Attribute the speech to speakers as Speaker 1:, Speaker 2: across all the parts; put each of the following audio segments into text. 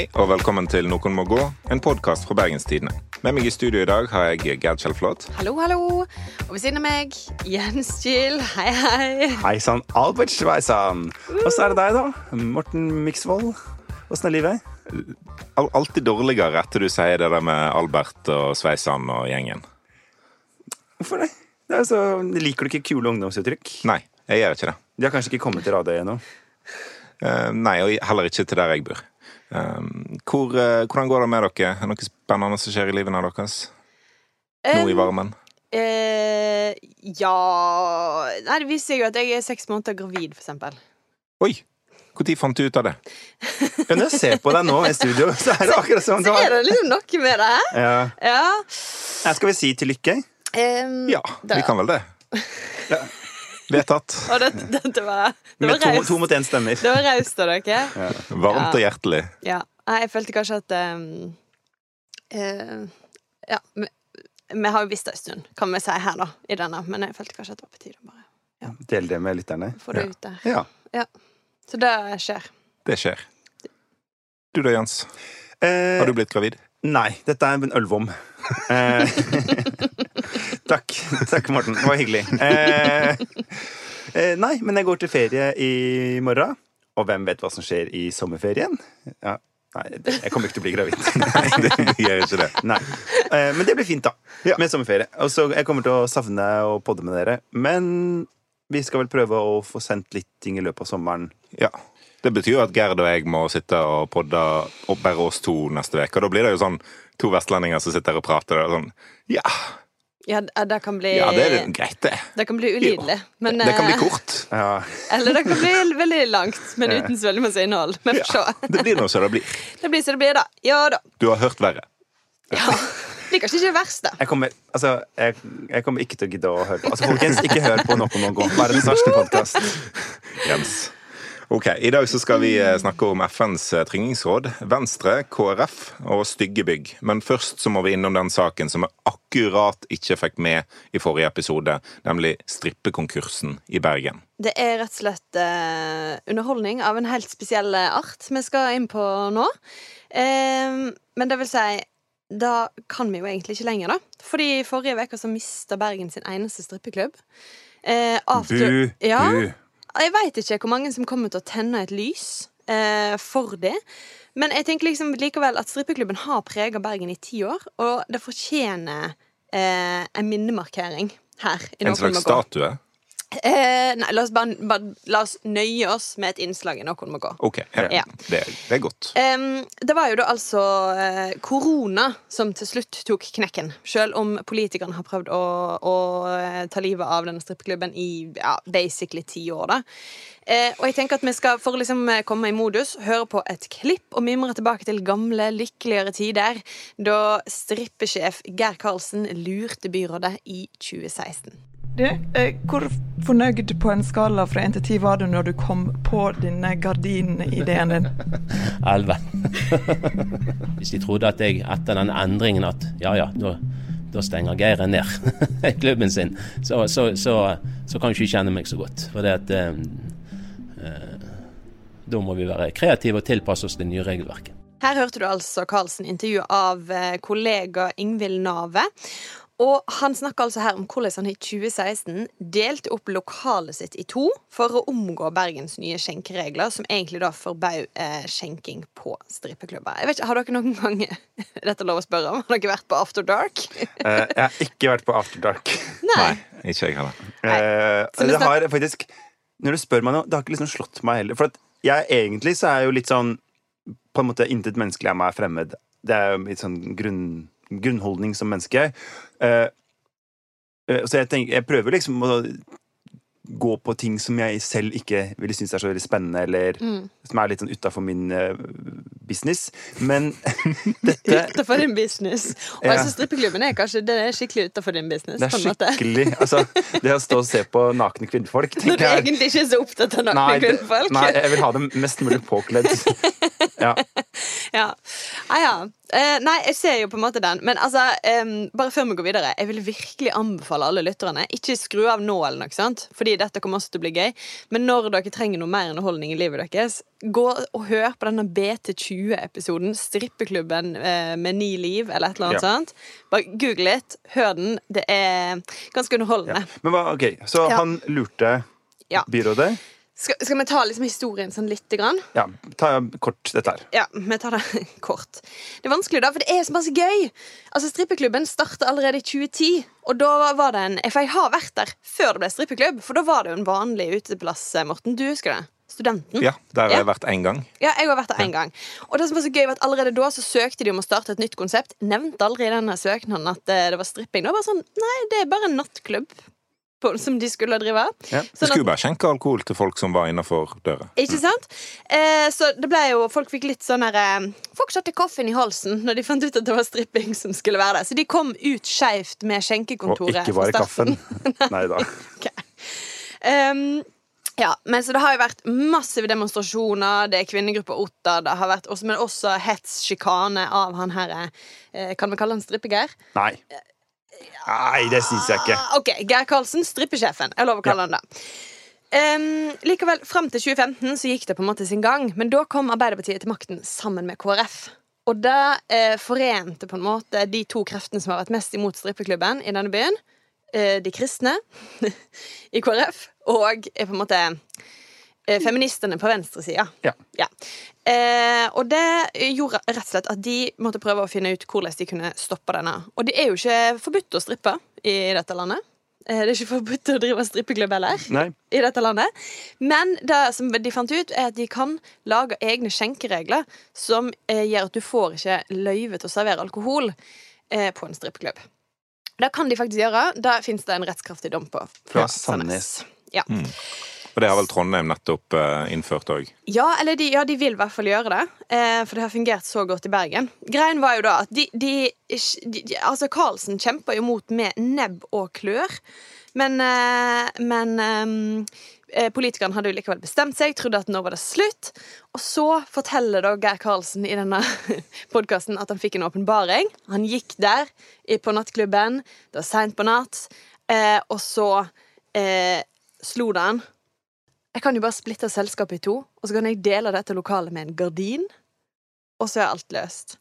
Speaker 1: Hei og velkommen til Noen må gå, en podkast fra Bergenstidene. Med meg i studio i dag har jeg Gerd Kjellflot.
Speaker 2: Hallo, hallo. Og ved siden av meg, Jens Kiel. Hei, hei.
Speaker 3: Hei sann, Albert Sveisan. Og så er det deg, da. Morten Miksvold. Åssen er livet?
Speaker 1: Al- Alltid dårligere etter du sier det der med Albert og Sveisan og gjengen.
Speaker 3: Hvorfor det? det er så, liker du ikke kule ungdomsuttrykk?
Speaker 1: Nei, jeg gjør ikke det.
Speaker 3: De har kanskje ikke kommet til Radøy ennå?
Speaker 1: Uh, nei, og heller ikke til der jeg bor. Eh, hvor, eh, hvordan går det med dere? Er det noe spennende som skjer i livene deres? Nå i
Speaker 2: Um,
Speaker 1: varmen?
Speaker 2: eh, ja Nei, det viser seg jo at jeg er seks måneder gravid, for eksempel.
Speaker 1: Oi! Når fant du ut av det?
Speaker 3: Ja, når jeg ser på deg nå i studio, så er det akkurat sånn.
Speaker 2: Så er det liksom noe med det.
Speaker 3: ja.
Speaker 2: Ja.
Speaker 3: Ja, Skal vi si til lykke?
Speaker 2: Um,
Speaker 1: Ja, vi kan vel det. Vedtatt.
Speaker 2: Og det, dette var Det
Speaker 3: Med
Speaker 2: var
Speaker 3: to,
Speaker 2: raust.
Speaker 3: to mot én stemmer.
Speaker 2: Det var raust av dere.
Speaker 1: Varmt
Speaker 2: Ja.
Speaker 1: og hjertelig.
Speaker 2: Ja. Nei, jeg følte kanskje at um, uh, Ja. Vi, vi har jo visst det en stund, kan vi si her, da, i denne, men jeg følte kanskje at det var på tide å bare
Speaker 3: Del det med lytterne.
Speaker 2: få det
Speaker 1: Ja.
Speaker 2: ut der.
Speaker 3: Ja.
Speaker 2: Så det skjer.
Speaker 1: Det skjer. Du da, Jans?
Speaker 3: Eh,
Speaker 1: Har du blitt gravid?
Speaker 3: Nei, dette er en ølvom. Takk. Takk, Morten. Det var hyggelig. Eh, eh, nei, men jeg går til ferie i morgen. Og hvem vet hva som skjer i sommerferien? Ja, nei, jeg kommer ikke til å bli gravid.
Speaker 1: Nei, det gjør ikke det.
Speaker 3: Nei. Eh, men det blir fint, da.
Speaker 1: Ja.
Speaker 3: Med sommerferie. Og så Jeg kommer til å savne å podde med dere. Men vi skal vel prøve å få sendt litt ting i løpet av sommeren.
Speaker 1: Ja. Det betyr jo at Gerd og jeg må sitte og podde og bare oss to neste uke. Og da blir det jo sånn to vestlendinger som sitter og prater. Og sånn, ja,
Speaker 2: Ja, det kan bli
Speaker 1: ja, det er greit, det.
Speaker 2: Det kan bli ulidelig. Men,
Speaker 1: Det kan bli
Speaker 2: eh,
Speaker 1: kort.
Speaker 3: Ja.
Speaker 2: Eller det kan bli veldig langt, men uten så veldig masse innhold. Vi får
Speaker 1: Ja,
Speaker 2: se.
Speaker 1: det blir nå som det blir.
Speaker 2: Det blir som det blir, da. Ja da.
Speaker 1: Du har hørt verre.
Speaker 2: Ja. Det blir kanskje ikke det verste.
Speaker 3: Jeg kommer, altså, jeg, jeg kommer ikke til å gidde å høre på. Altså, folkens, ikke hør på Noe må gå. Verdens verste podkast.
Speaker 1: Jens. Ok, I dag så skal vi eh, snakke om FNs eh, tryggingsråd, Venstre, KrF og stygge bygg. Men først så må vi innom den saken som vi akkurat ikke fikk med i forrige episode, nemlig strippekonkursen i Bergen.
Speaker 2: Det er rett og slett eh, underholdning av en helt spesiell art vi skal inn på nå. Eh, men det vil si da kan vi jo egentlig ikke lenger, da. Fordi forrige uke så mista Bergen sin eneste strippeklubb. Eh, after-
Speaker 3: Bu,
Speaker 2: Ja,
Speaker 3: bu.
Speaker 2: Jeg veit ikke hvor mange som kommer til å tenne et lys eh, for det. Men jeg tenker liksom likevel at strippeklubben har prega Bergen i ti år, og det fortjener eh, en minnemarkering her. i
Speaker 1: En slags statue?
Speaker 2: Eh, nei, la oss, bare, bare, la oss nøye oss med et innslag i Noen må gå.
Speaker 1: Ok, ja.
Speaker 2: Ja.
Speaker 1: Det, det er godt.
Speaker 2: Um, det var jo da altså eh, korona som til slutt tok knekken. Selv om politikerne har prøvd å, å eh, ta livet av denne strippeklubben i ja, basically ti år. da. Eh, og jeg tenker at vi skal for å liksom eh, komme i modus høre på et klipp og mimre tilbake til gamle, lykkeligere tider da strippesjef Geir Karlsen lurte byrådet i 2016.
Speaker 4: Du, eh, hvor fornøyd på en skala fra 1 til 10 var du når du kom på denne gardinideen din?
Speaker 5: Elleve. Hvis de trodde at jeg etter den endringen at ja ja, da, da stenger Geir ned klubben sin, så, så, så, så kan jeg ikke kjenne meg så godt. For det at eh, eh, da må vi være kreative og tilpasse oss det nye regelverket.
Speaker 2: Her hørte du altså Karlsen intervjue av eh, kollega Ingvild Nave. Og han snakker altså her om hvordan han i 2016 delte opp lokalet sitt i to for å omgå Bergens nye skjenkeregler, som egentlig da forbød eh, skjenking på strippeklubber. Jeg vet ikke, Har dere noen gang Dette lov å spørre om. Har dere vært på After Dark?
Speaker 3: Eh, jeg har ikke vært på After Dark.
Speaker 2: Nei.
Speaker 1: Ikke jeg heller.
Speaker 3: Eh, det har faktisk Når du spør meg nå, det har ikke liksom slått meg heller. For jeg egentlig så er jeg jo litt sånn På en måte intet menneskelig er meg fremmed. Det er jo litt sånn grunn, grunnholdning som menneske. Eh, eh, så jeg tenker Jeg prøver liksom å gå på ting som jeg selv ikke ville synes er så veldig spennende, eller
Speaker 2: Mm.
Speaker 3: som er litt sånn utafor min uh, business. Men dette
Speaker 2: Utenfor din business. Og
Speaker 3: Ja.
Speaker 2: altså strippeklubben er kanskje det er skikkelig utenfor din business.
Speaker 3: det er skikkelig Altså, det å stå og se på nakne kvinnfolk
Speaker 2: Når du egentlig ikke er så opptatt av
Speaker 3: Nei,
Speaker 2: nakne
Speaker 3: det,
Speaker 2: kvinnfolk.
Speaker 3: nei, jeg vil ha dem mest mulig påkledd. Ja.
Speaker 2: Ja. Ah, ja. Eh, nei, jeg ser jo på en måte den. Men altså, em, bare før vi går videre, jeg vil virkelig anbefale alle lytterne ikke skru av nå, eller noe sånt, fordi dette kommer også til å bli gøy. Men når dere trenger noe mer underholdning i livet deres, gå og hør på denne BT20-episoden, Strippeklubben eh, med ni liv, eller et eller annet
Speaker 3: Ja.
Speaker 2: sånt. Bare google litt, hør den. Det er ganske underholdende.
Speaker 3: Men hva, ok, Så
Speaker 2: Ja.
Speaker 3: han lurte
Speaker 2: Ja.
Speaker 3: byrådet.
Speaker 2: Skal, skal vi ta liksom historien sånn lite grann?
Speaker 3: Ja, ta kort dette her.
Speaker 2: Ja, vi tar det kort. Det er vanskelig, da, for det er så masse gøy. Altså, Strippeklubben starta allerede i 2010. Og da var det en For jeg har vært der før det ble strippeklubb. For da var det jo en vanlig uteplass, Morten. Du husker det? Studenten.
Speaker 1: Ja, der har jeg vært én gang.
Speaker 2: Ja, jeg har vært der en gang. Og det som var så gøy var at Allerede da så søkte de om å starte et nytt konsept. Nevnte aldri i denne søknaden at eh, det var stripping. Det var bare sånn, Nei, det er bare en nattklubb på, som de skulle drive.
Speaker 3: Ja.
Speaker 1: Du
Speaker 2: Sånn at-
Speaker 1: skulle bare skjenke alkohol til folk som var innafor døra.
Speaker 2: ikke sant? Eh, så det ble jo, folk fikk litt sånn her eh, Folk satte kaffen i halsen når de fant ut at det var stripping som skulle være der. Så de kom ut skeivt med skjenkekontoret.
Speaker 3: Og
Speaker 2: ikke
Speaker 3: bare kaffen. Nei da.
Speaker 2: Um, ja, men så det har jo vært massive demonstrasjoner. Det er kvinnegruppa Otta. Det har vært også, men også hets, sjikane av han her eh, Kan vi kalle han Strippegeir?
Speaker 3: Nei. Nei, det syns jeg ikke.
Speaker 2: Ah, Ok, Geir Karlsen, strippesjefen. Jeg lover å kalle han det. Um, likevel, Fram til 2015 så gikk det på en måte sin gang, men da kom Arbeiderpartiet til makten sammen med KrF. Og det eh, forente på en måte de to kreftene som har vært mest imot strippeklubben i denne byen. Eh, de kristne i KrF og er på en måte feministene på venstresida.
Speaker 3: Ja.
Speaker 2: Ja. Eh, og det gjorde rett og slett at de måtte prøve å finne ut hvordan de kunne stoppe denne. Og det er jo ikke forbudt å strippe i dette landet. Eh, det er ikke forbudt å drive strippeklubb heller
Speaker 3: Nei.
Speaker 2: i dette landet. Men det som de fant ut, er at de kan lage egne skjenkeregler som eh, gjør at du får ikke løyve til å servere alkohol eh, på en strippeklubb. Det kan de faktisk gjøre. Da fins det en rettskraftig dom på.
Speaker 3: Fra Sandnes.
Speaker 2: Ja.
Speaker 1: Og det har vel Trondheim nettopp eh, innført òg.
Speaker 2: Ja, eller de, ja, de vil i hvert fall gjøre det. Eh, for det har fungert så godt i Bergen. Greien var jo da at de, de, de, Altså, Karlsen kjemper jo mot med nebb og klør. Men, eh, men politikerne hadde jo likevel bestemt seg, trodde at nå var det slutt. Og så forteller da Geir Karlsen i denne podkasten at han fikk en åpenbaring. Han gikk der på nattklubben, det var seint på natt, og så eh, slo det han. Jeg kan jo bare splitte selskapet i to, og så kan jeg dele dette lokalet med en gardin. Og så er alt løst.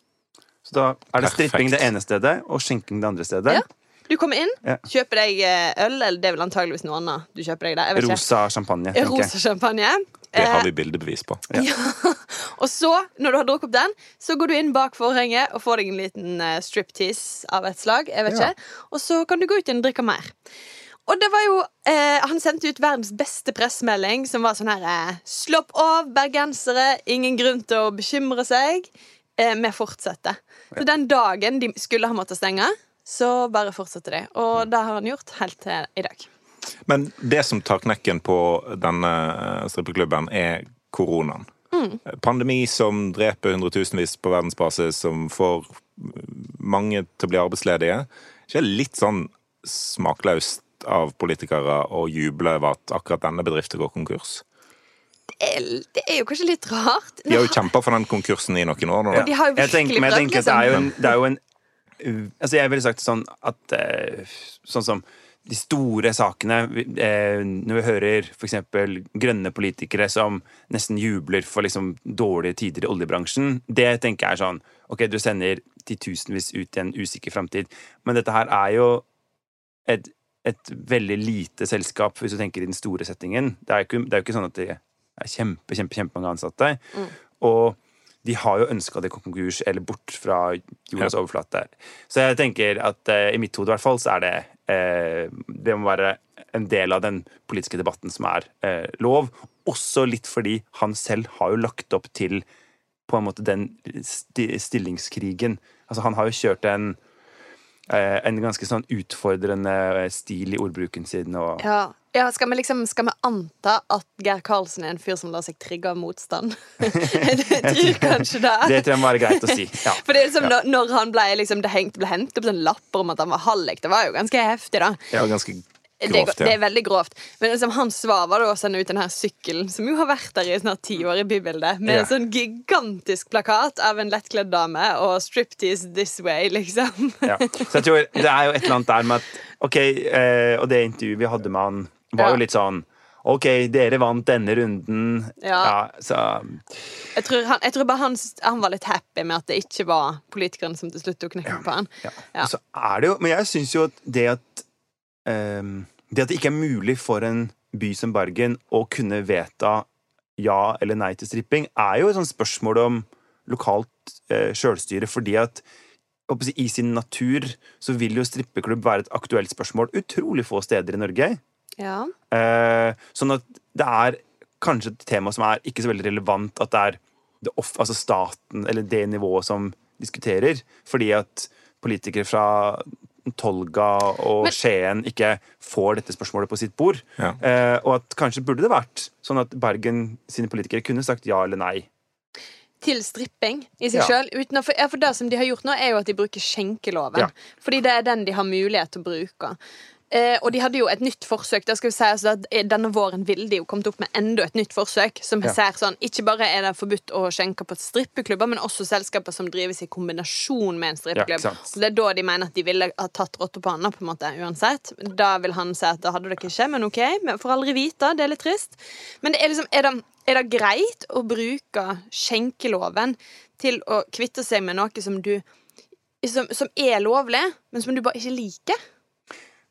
Speaker 3: Så da er det stripping det ene stedet og skjenking det andre stedet.
Speaker 2: Ja. Du kommer inn,
Speaker 3: Ja.
Speaker 2: kjøper deg eh, øl, eller det er vel antageligvis noe annet. Du kjøper deg det, jeg vet ikke.
Speaker 3: Rosa champagne, tenker jeg.
Speaker 2: Rosa champagne.
Speaker 1: Det har
Speaker 2: Eh,
Speaker 1: vi bildebevis på.
Speaker 2: og så, når du har drukket opp den, så går du inn bak forhenget og får deg en liten eh, striptease av et slag. Jeg vet
Speaker 3: Ja.
Speaker 2: ikke. Og så kan du gå ut igjen og drikke mer. Og det var jo eh, Han sendte ut verdens beste pressemelding, som var sånn her eh, Slopp av, bergensere. Ingen grunn til å bekymre seg. Eh, vi fortsetter. Så den dagen de skulle ha måttet stenge, så bare fortsatte de. Og det har han gjort helt til i dag.
Speaker 1: Men det som tar knekken på denne eh, strippeklubben, er koronaen. Pandemi som dreper hundretusenvis på verdensbasis, som får mange til å bli arbeidsledige. Ikke litt sånn smakløst av politikere å juble over at akkurat denne bedriften går konkurs?
Speaker 2: Det er, det er jo kanskje litt rart.
Speaker 1: De har jo kjempa for den konkursen i noen år nå. Ja.
Speaker 2: de har jo
Speaker 3: Jeg tenker,
Speaker 2: virkelig
Speaker 3: men jeg
Speaker 2: prøvd,
Speaker 3: tenker at det er jo
Speaker 2: liksom.
Speaker 3: en, det er jo en uh, Altså jeg ville sagt sånn at uh, Sånn som de store sakene eh, Når vi hører f.eks. grønne politikere som nesten jubler for liksom dårlige tider i oljebransjen, det tenker jeg er sånn Ok, du sender titusenvis ut i en usikker framtid, men dette her er jo et, et veldig lite selskap, hvis du tenker i den store settingen. Det er jo ikke, det er jo ikke sånn at det er kjempe, kjempe, kjempemange ansatte. Og de har jo ønska det konkurs eller bort fra jordas overflate. Så jeg tenker at eh, i mitt hode i hvert fall så er det eh, Det må være en del av den politiske debatten som er eh, lov. Også litt fordi han selv har jo lagt opp til på en måte den sti stillingskrigen. Altså han har jo kjørt en en ganske sånn utfordrende stil i ordbruken sin. Og,
Speaker 2: Ja, ja skal, vi liksom, skal vi anta at Geir Karlsen er en fyr som lar seg trigge av motstand? jeg tror kanskje det.
Speaker 3: Det tror jeg må være greit å si. Ja.
Speaker 2: For det er liksom når, når han ble, liksom, det hengt, ble hentet opp sånn lapper om at han var hallik, det var jo ganske heftig, da.
Speaker 1: Var ganske Grovt,
Speaker 2: det
Speaker 1: ja.
Speaker 2: er veldig grovt. Men liksom, svar var da å sende ut denne sykkelen, som jo har vært der i snart ti år i bybildet, med
Speaker 3: yeah.
Speaker 2: en sånn gigantisk plakat av en lettkledd dame og 'striptease this way', liksom.
Speaker 3: Ja. Så jeg tror det er jo et eller annet der med at Ok, eh, og det intervjuet vi hadde med han, var
Speaker 2: Ja.
Speaker 3: jo litt sånn Ok, dere vant denne runden.
Speaker 2: Ja.
Speaker 3: så
Speaker 2: Jeg tror, han, jeg tror bare han, han var litt happy med at det ikke var politikeren som til slutt tok knekken på han.
Speaker 3: Ja.
Speaker 2: Ja.
Speaker 3: Og så er det jo Men jeg syns jo at det at Det at det ikke er mulig for en by som Bergen å kunne vedta ja eller nei til stripping, er jo et sånt spørsmål om lokalt eh, sjølstyre, fordi at jeg i sin natur så vil jo strippeklubb være et aktuelt spørsmål utrolig få steder i Norge.
Speaker 2: Ja.
Speaker 3: Eh, sånn at det er kanskje et tema som er ikke så veldig relevant at det er det off, altså staten eller det nivået som diskuterer, fordi at politikere fra Tolga og
Speaker 2: Men-
Speaker 3: Skien ikke får dette spørsmålet på sitt bord.
Speaker 1: Ja.
Speaker 3: Eh, og at kanskje burde det vært sånn at Bergen sine politikere kunne sagt ja eller nei.
Speaker 2: Til stripping i seg
Speaker 3: Ja.
Speaker 2: sjøl. Ja, for, ja, for det som de har gjort nå, er jo at de bruker skjenkeloven.
Speaker 3: Ja.
Speaker 2: Fordi det er den de har mulighet til å bruke. Eh, og de hadde jo et nytt forsøk. Da skal vi si altså at eh, Denne våren ville de jo kommet opp med enda et nytt forsøk. Som
Speaker 3: Ja.
Speaker 2: ser sånn Ikke bare er det forbudt å skjenke på strippeklubber, men også selskaper som drives i kombinasjon med en strippeklubb. Ja, det er da de mener at de ville ha tatt rotta på handa, på en måte, uansett. Da vil han si at da hadde dere ikke, men OK, vi får aldri vite. Det er litt trist. Men det er liksom Er det, er det greit å bruke skjenkeloven til å kvitte seg med noe som du som, som er lovlig, men som du bare ikke liker?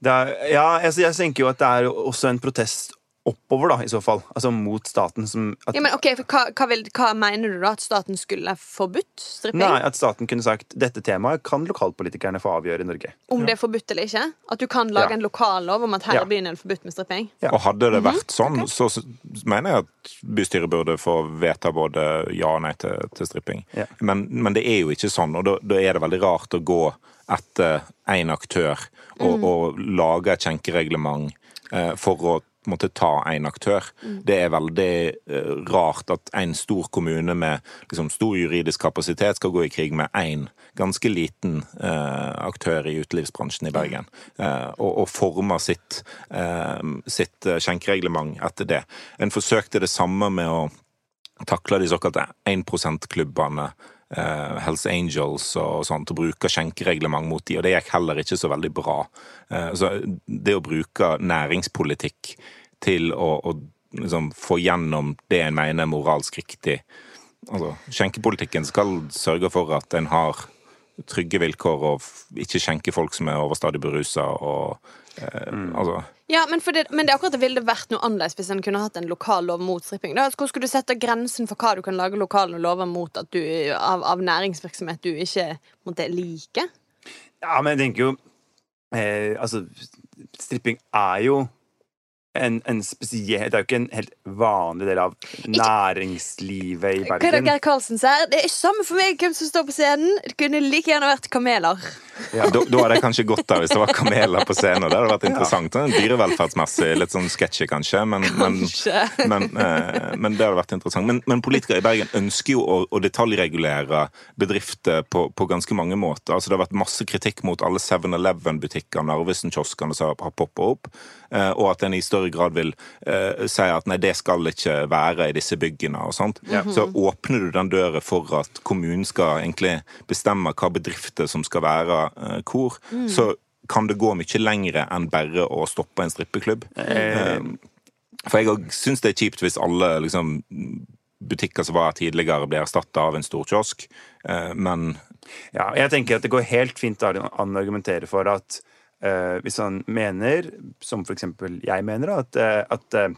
Speaker 3: Det er, ja, jeg, jeg tenker jo at det er også en protest oppover, da, i så fall. Altså mot staten som at,
Speaker 2: Ja, men ok, for hva, hva, vil, hva mener du da? At staten skulle forbudt stripping?
Speaker 3: Nei, at staten kunne sagt dette temaet kan lokalpolitikerne få avgjøre i Norge.
Speaker 2: Om det er forbudt eller ikke? At du kan lage
Speaker 3: Ja.
Speaker 2: en lokallov om at her
Speaker 3: Ja.
Speaker 2: i byen er det forbudt med stripping?
Speaker 3: Ja.
Speaker 1: Og hadde det vært sånn, så mener jeg at bystyret burde få vedta både ja og nei til, til stripping.
Speaker 3: Ja.
Speaker 1: Men, men det er jo ikke sånn, og da, da er det veldig rart å gå etter én aktør og, og lage et skjenkereglement eh, for å måtte ta én aktør. Det er veldig eh, rart at en stor kommune med liksom, stor juridisk kapasitet skal gå i krig med én ganske liten uh, aktør i utelivsbransjen i Bergen, uh, og, og former sitt, sitt skjenkereglement etter det. En forsøkte det samme med å takle de såkalte 1 %-klubbene. Eh, Hells Angels og sånt, og bruker skjenkereglement mot de, og det gikk heller ikke så veldig bra. Eh, så det å bruke næringspolitikk til å, å liksom få gjennom det en mener er moralsk riktig Altså, skjenkepolitikken skal sørge for at en har trygge vilkår og ikke skjenke folk som er overstadig berusa og eh, Altså
Speaker 2: Ja, men, for det, men det er akkurat det ville vært noe annerledes hvis en kunne hatt en lokal lov mot stripping. Da, hvor skulle du sette grensen for hva du kan lage lokale lover mot at du, av, av næringsvirksomhet du ikke måtte like?
Speaker 3: Ja, men jeg tenker jo eh, Altså, stripping er jo en, en spesiell Det er jo ikke en helt vanlig del av næringslivet i Bergen.
Speaker 2: Hva er. Geir Karlsen sier? Det er samme for meg hvem som står på scenen. Det kunne like gjerne vært kameler.
Speaker 1: Da, da hadde jeg kanskje gått der hvis det var kameler på scenen. Det hadde vært interessant. Ja. Dyrevelferdsmessig litt sånn sketchy, kanskje, men, men,
Speaker 2: Kanskje.
Speaker 1: men, eh, men det hadde vært interessant. Men, men politikere i Bergen ønsker jo å, å detaljregulere bedrifter på, på ganske mange måter. Altså Det har vært masse kritikk mot alle 7-Eleven-butikkene, Narvesen-kioskene som har poppa opp, eh, og at en i større grad vil eh, si at nei, det skal ikke være i disse byggene og sånt. Så åpner du den døra for at kommunen skal egentlig bestemme hva bedrifter som skal være eh, hvor, så kan det gå mye lengre enn bare å stoppe en strippeklubb. Eh, For jeg syns det er kjipt hvis alle liksom, butikker som var tidligere, blir erstatta av en stor kiosk, eh, men
Speaker 3: Ja, jeg tenker at det går helt fint an å argumentere for at eh, hvis han mener, som for eksempel jeg mener, at, eh, at uh,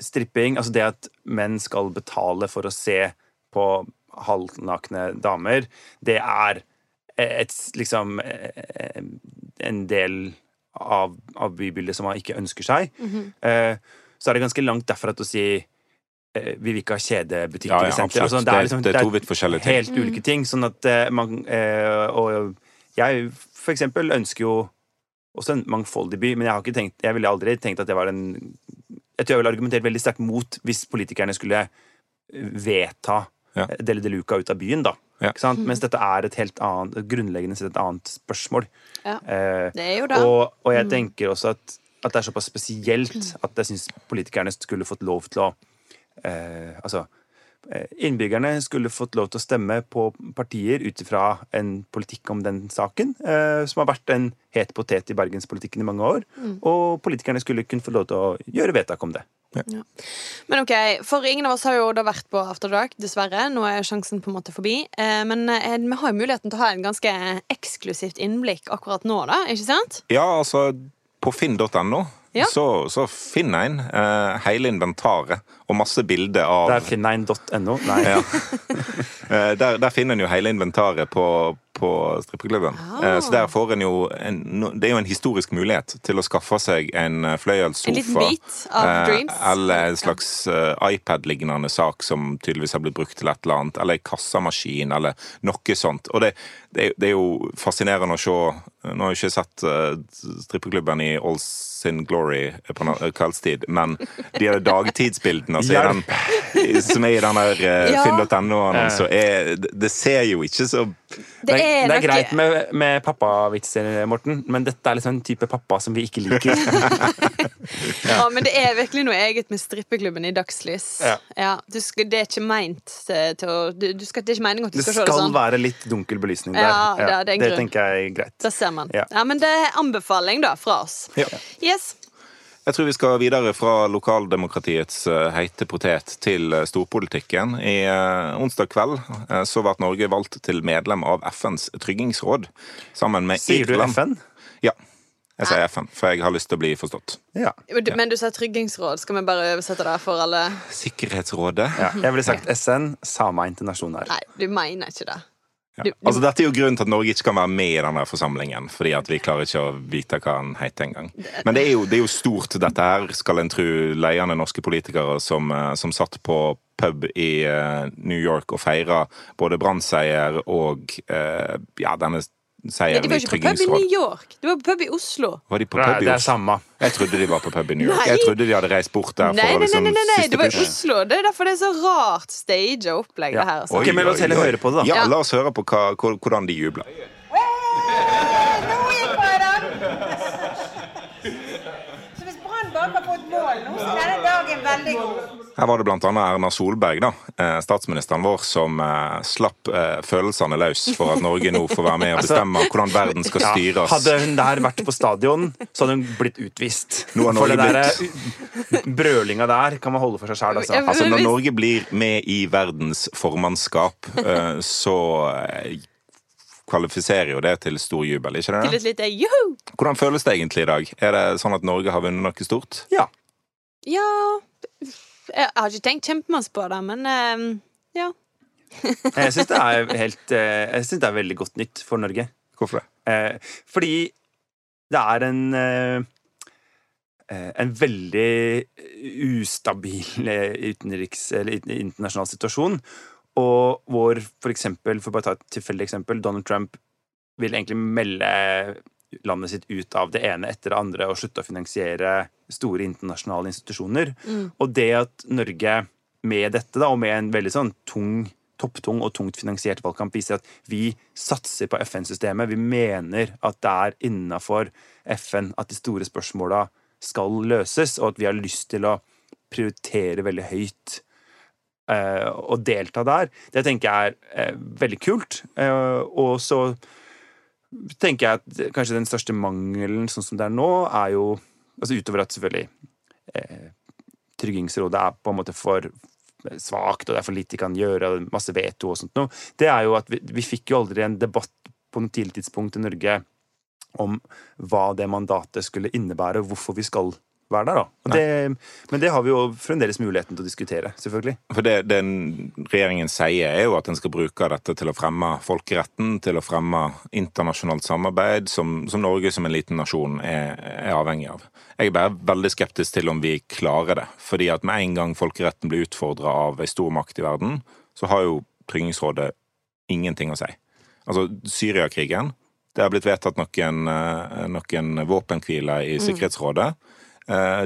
Speaker 3: stripping, altså det at menn skal betale for å se på halvnakne damer, det er et, liksom en del av, av bybildet som man ikke ønsker seg. Eh, Så er det ganske langt derfra til å si vi vil ikke ha kjedebutikker
Speaker 1: Ja, ja,
Speaker 3: i. Altså,
Speaker 1: Det er- det er to vidt forskjellige ting.
Speaker 3: Helt ulike ting. Sånn at man eh, Og jeg for eksempel ønsker jo også en mangfoldig by, men jeg har ikke tenkt Jeg ville aldri tenkt at det var en Jeg tror jeg ville argumentert veldig sterkt mot hvis politikerne skulle vedta
Speaker 1: Ja.
Speaker 3: Dele de Luca ut av byen, da.
Speaker 1: Ja.
Speaker 3: Ikke sant? Mens dette er et helt annet, grunnleggende sett et annet spørsmål.
Speaker 2: Ja.
Speaker 3: Eh,
Speaker 2: Det er jo det.
Speaker 3: og, og jeg tenker også at, at det er såpass spesielt at jeg syns politikerne skulle fått lov til å eh, Altså, innbyggerne skulle fått lov til å stemme på partier ut ifra en politikk om den saken, eh, som har vært en het potet i bergenspolitikken i mange år. Og politikerne skulle kunne få lov til å gjøre vedtak om det.
Speaker 2: Men ok, for ingen av oss har jo da vært på After Dark, dessverre. Nå er sjansen på en måte forbi. Eh, Men eh, vi har jo muligheten til å ha en ganske eksklusivt innblikk akkurat nå, da. Ikke sant?
Speaker 1: Ja, altså på finn.no
Speaker 2: Ja.
Speaker 1: så, så finner en uh, hele inventaret og masse bilder av
Speaker 3: Der finner en .no? Nei.
Speaker 1: Ja. uh, der, der finner en jo hele inventaret på, på strippeklubben.
Speaker 2: Ah.
Speaker 1: Uh, Så der får en jo en, no- Det er jo en historisk mulighet til å skaffe seg en fløyelssofa.
Speaker 2: En liten bit av Dreams.
Speaker 1: Eller en slags iPad-lignende sak som tydeligvis har blitt brukt til et eller annet. Eller en kassamaskin, eller noe sånt. Og det, det, er, det er jo fascinerende å se Nå har jeg ikke sett eh, strippeklubben i all sin glory på kveldstid, men de der dagtidsbildene er, den, som er i den der eh,
Speaker 2: Ja.
Speaker 1: finn.no-annonsen, er det- Det ser jo ikke så
Speaker 3: Det er, det er greit med, med pappavitser, Morten, men dette er liksom en type pappa som vi ikke liker.
Speaker 2: Ja. men det er virkelig noe eget med strippeklubben i dagslys.
Speaker 3: Ja.
Speaker 2: du skal, det er ikke meint til, å du, du skal, Det er ikke meningen at du skal, se det sånn.
Speaker 3: det skal være litt dunkel belysning der.
Speaker 2: Ja, det er- det er en
Speaker 3: det tenker jeg er greit.
Speaker 2: Da ser man. Ja.
Speaker 3: Ja.
Speaker 2: men det er anbefaling, da, fra oss.
Speaker 1: Ja.
Speaker 2: Yes.
Speaker 1: Jeg tror vi skal videre fra lokaldemokratiets eh, heite potet til eh, storpolitikken. I eh, onsdag kveld så ble Norge valgt til medlem av FNs tryggingsråd. Sammen med
Speaker 3: Sier du FN?
Speaker 1: Ja. Jeg sier FN, for jeg har lyst til å bli forstått.
Speaker 3: Ja.
Speaker 2: Men du- Men du sa tryggingsråd. Skal vi bare oversette det for alle?
Speaker 1: Sikkerhetsrådet.
Speaker 3: ja. Jeg ville sagt SN, Sama Internasjonal.
Speaker 2: Nei, du mener ikke det.
Speaker 1: Ja. Altså, dette er jo grunnen til at Norge ikke kan være med i denne forsamlingen. Fordi at vi klarer ikke å vite hva han heter engang. Men det er, jo, det er jo stort, dette her, skal en tro leiende norske politikere som, eh, som satt på pub i eh, New York og feira både brannseier og eh, ja, denne
Speaker 2: Nei,
Speaker 1: seieren
Speaker 2: de var ikke på pub i New York. De var på pub i Oslo.
Speaker 1: Var de på pub i
Speaker 3: det er samme.
Speaker 1: Jeg trodde de var på pub i New York.
Speaker 2: Nei.
Speaker 1: Jeg trodde de hadde reist bort der
Speaker 2: Nei, nei, nei,
Speaker 1: liksom
Speaker 2: nei, nei, det var i. Oslo. Det er derfor det er så rart stage og opplegg,
Speaker 3: Ja.
Speaker 2: det her. Altså.
Speaker 3: Ok, men la oss heller høre på det, da.
Speaker 1: Ja,
Speaker 2: Ja.
Speaker 1: la oss høre på hva, hvordan de jubler.
Speaker 6: Nå er jeg på den! Så hvis Brann bare har fått mål nå, så er denne dagen veldig god.
Speaker 1: Her var det annet Erna Solberg, da, eh, statsministeren vår, som eh, slapp eh, følelsene løs for at Norge nå får være med og bestemme hvordan verden skal
Speaker 3: Ja,
Speaker 1: styres.
Speaker 3: Hadde hun der vært på stadion, så hadde hun blitt utvist.
Speaker 1: Nå har
Speaker 3: For
Speaker 1: Norge
Speaker 3: det der brølinga der kan man holde for seg sjæl, altså.
Speaker 1: Altså, Når Norge blir med i verdens formannskap, så kvalifiserer jo det til stor jubel, ikke
Speaker 2: Til et lite joho!
Speaker 1: Hvordan føles det egentlig i dag? Er det sånn at Norge har vunnet noe stort?
Speaker 3: Ja.
Speaker 2: Ja Jeg har ikke tenkt kjempemasse på det, men eh, ja.
Speaker 3: Jeg syns det er helt eh, det er veldig godt nytt for Norge.
Speaker 1: Hvorfor det?
Speaker 3: Eh, fordi det er en eh, en veldig ustabil utenriks- eller internasjonal situasjon. Og hvor for eksempel, for bare å ta et tilfeldig eksempel, Donald Trump vil egentlig melde landet sitt ut av det ene etter det andre og slutte å finansiere store internasjonale institusjoner. Og det at Norge med dette, da, og med en veldig sånn tung topptung og tungt finansiert valgkamp viser at vi satser på FN-systemet. Vi mener at det er innafor FN at de store spørsmåla skal løses, og at vi har lyst til å prioritere veldig høyt eh, og delta der. Det tenker jeg er uh, veldig kult. Uh, og så tenker jeg at kanskje den største mangelen sånn som det er nå, er jo altså Utover at selvfølgelig eh, Tryggingsrådet er på en måte for svakt, og det er for lite de kan gjøre, og masse veto og sånt noe, det er jo at vi, vi fikk jo aldri en debatt på noe tidlig tidspunkt i Norge om hva det mandatet skulle innebære, og hvorfor vi skal være der, da. Og det, men det har vi jo fremdeles muligheten til å diskutere, selvfølgelig.
Speaker 1: For det, det regjeringen sier, er jo at en skal bruke dette til å fremme folkeretten, til å fremme internasjonalt samarbeid, som, som Norge som en liten nasjon er, er avhengig av. Jeg er bare veldig skeptisk til om vi klarer det. Fordi at med en gang folkeretten blir utfordra av ei stor makt i verden, så har jo Tryggingsrådet ingenting å si. Altså, Syriakrigen Det har blitt vedtatt noen, eh, noen våpenhviler i Sikkerhetsrådet. eh,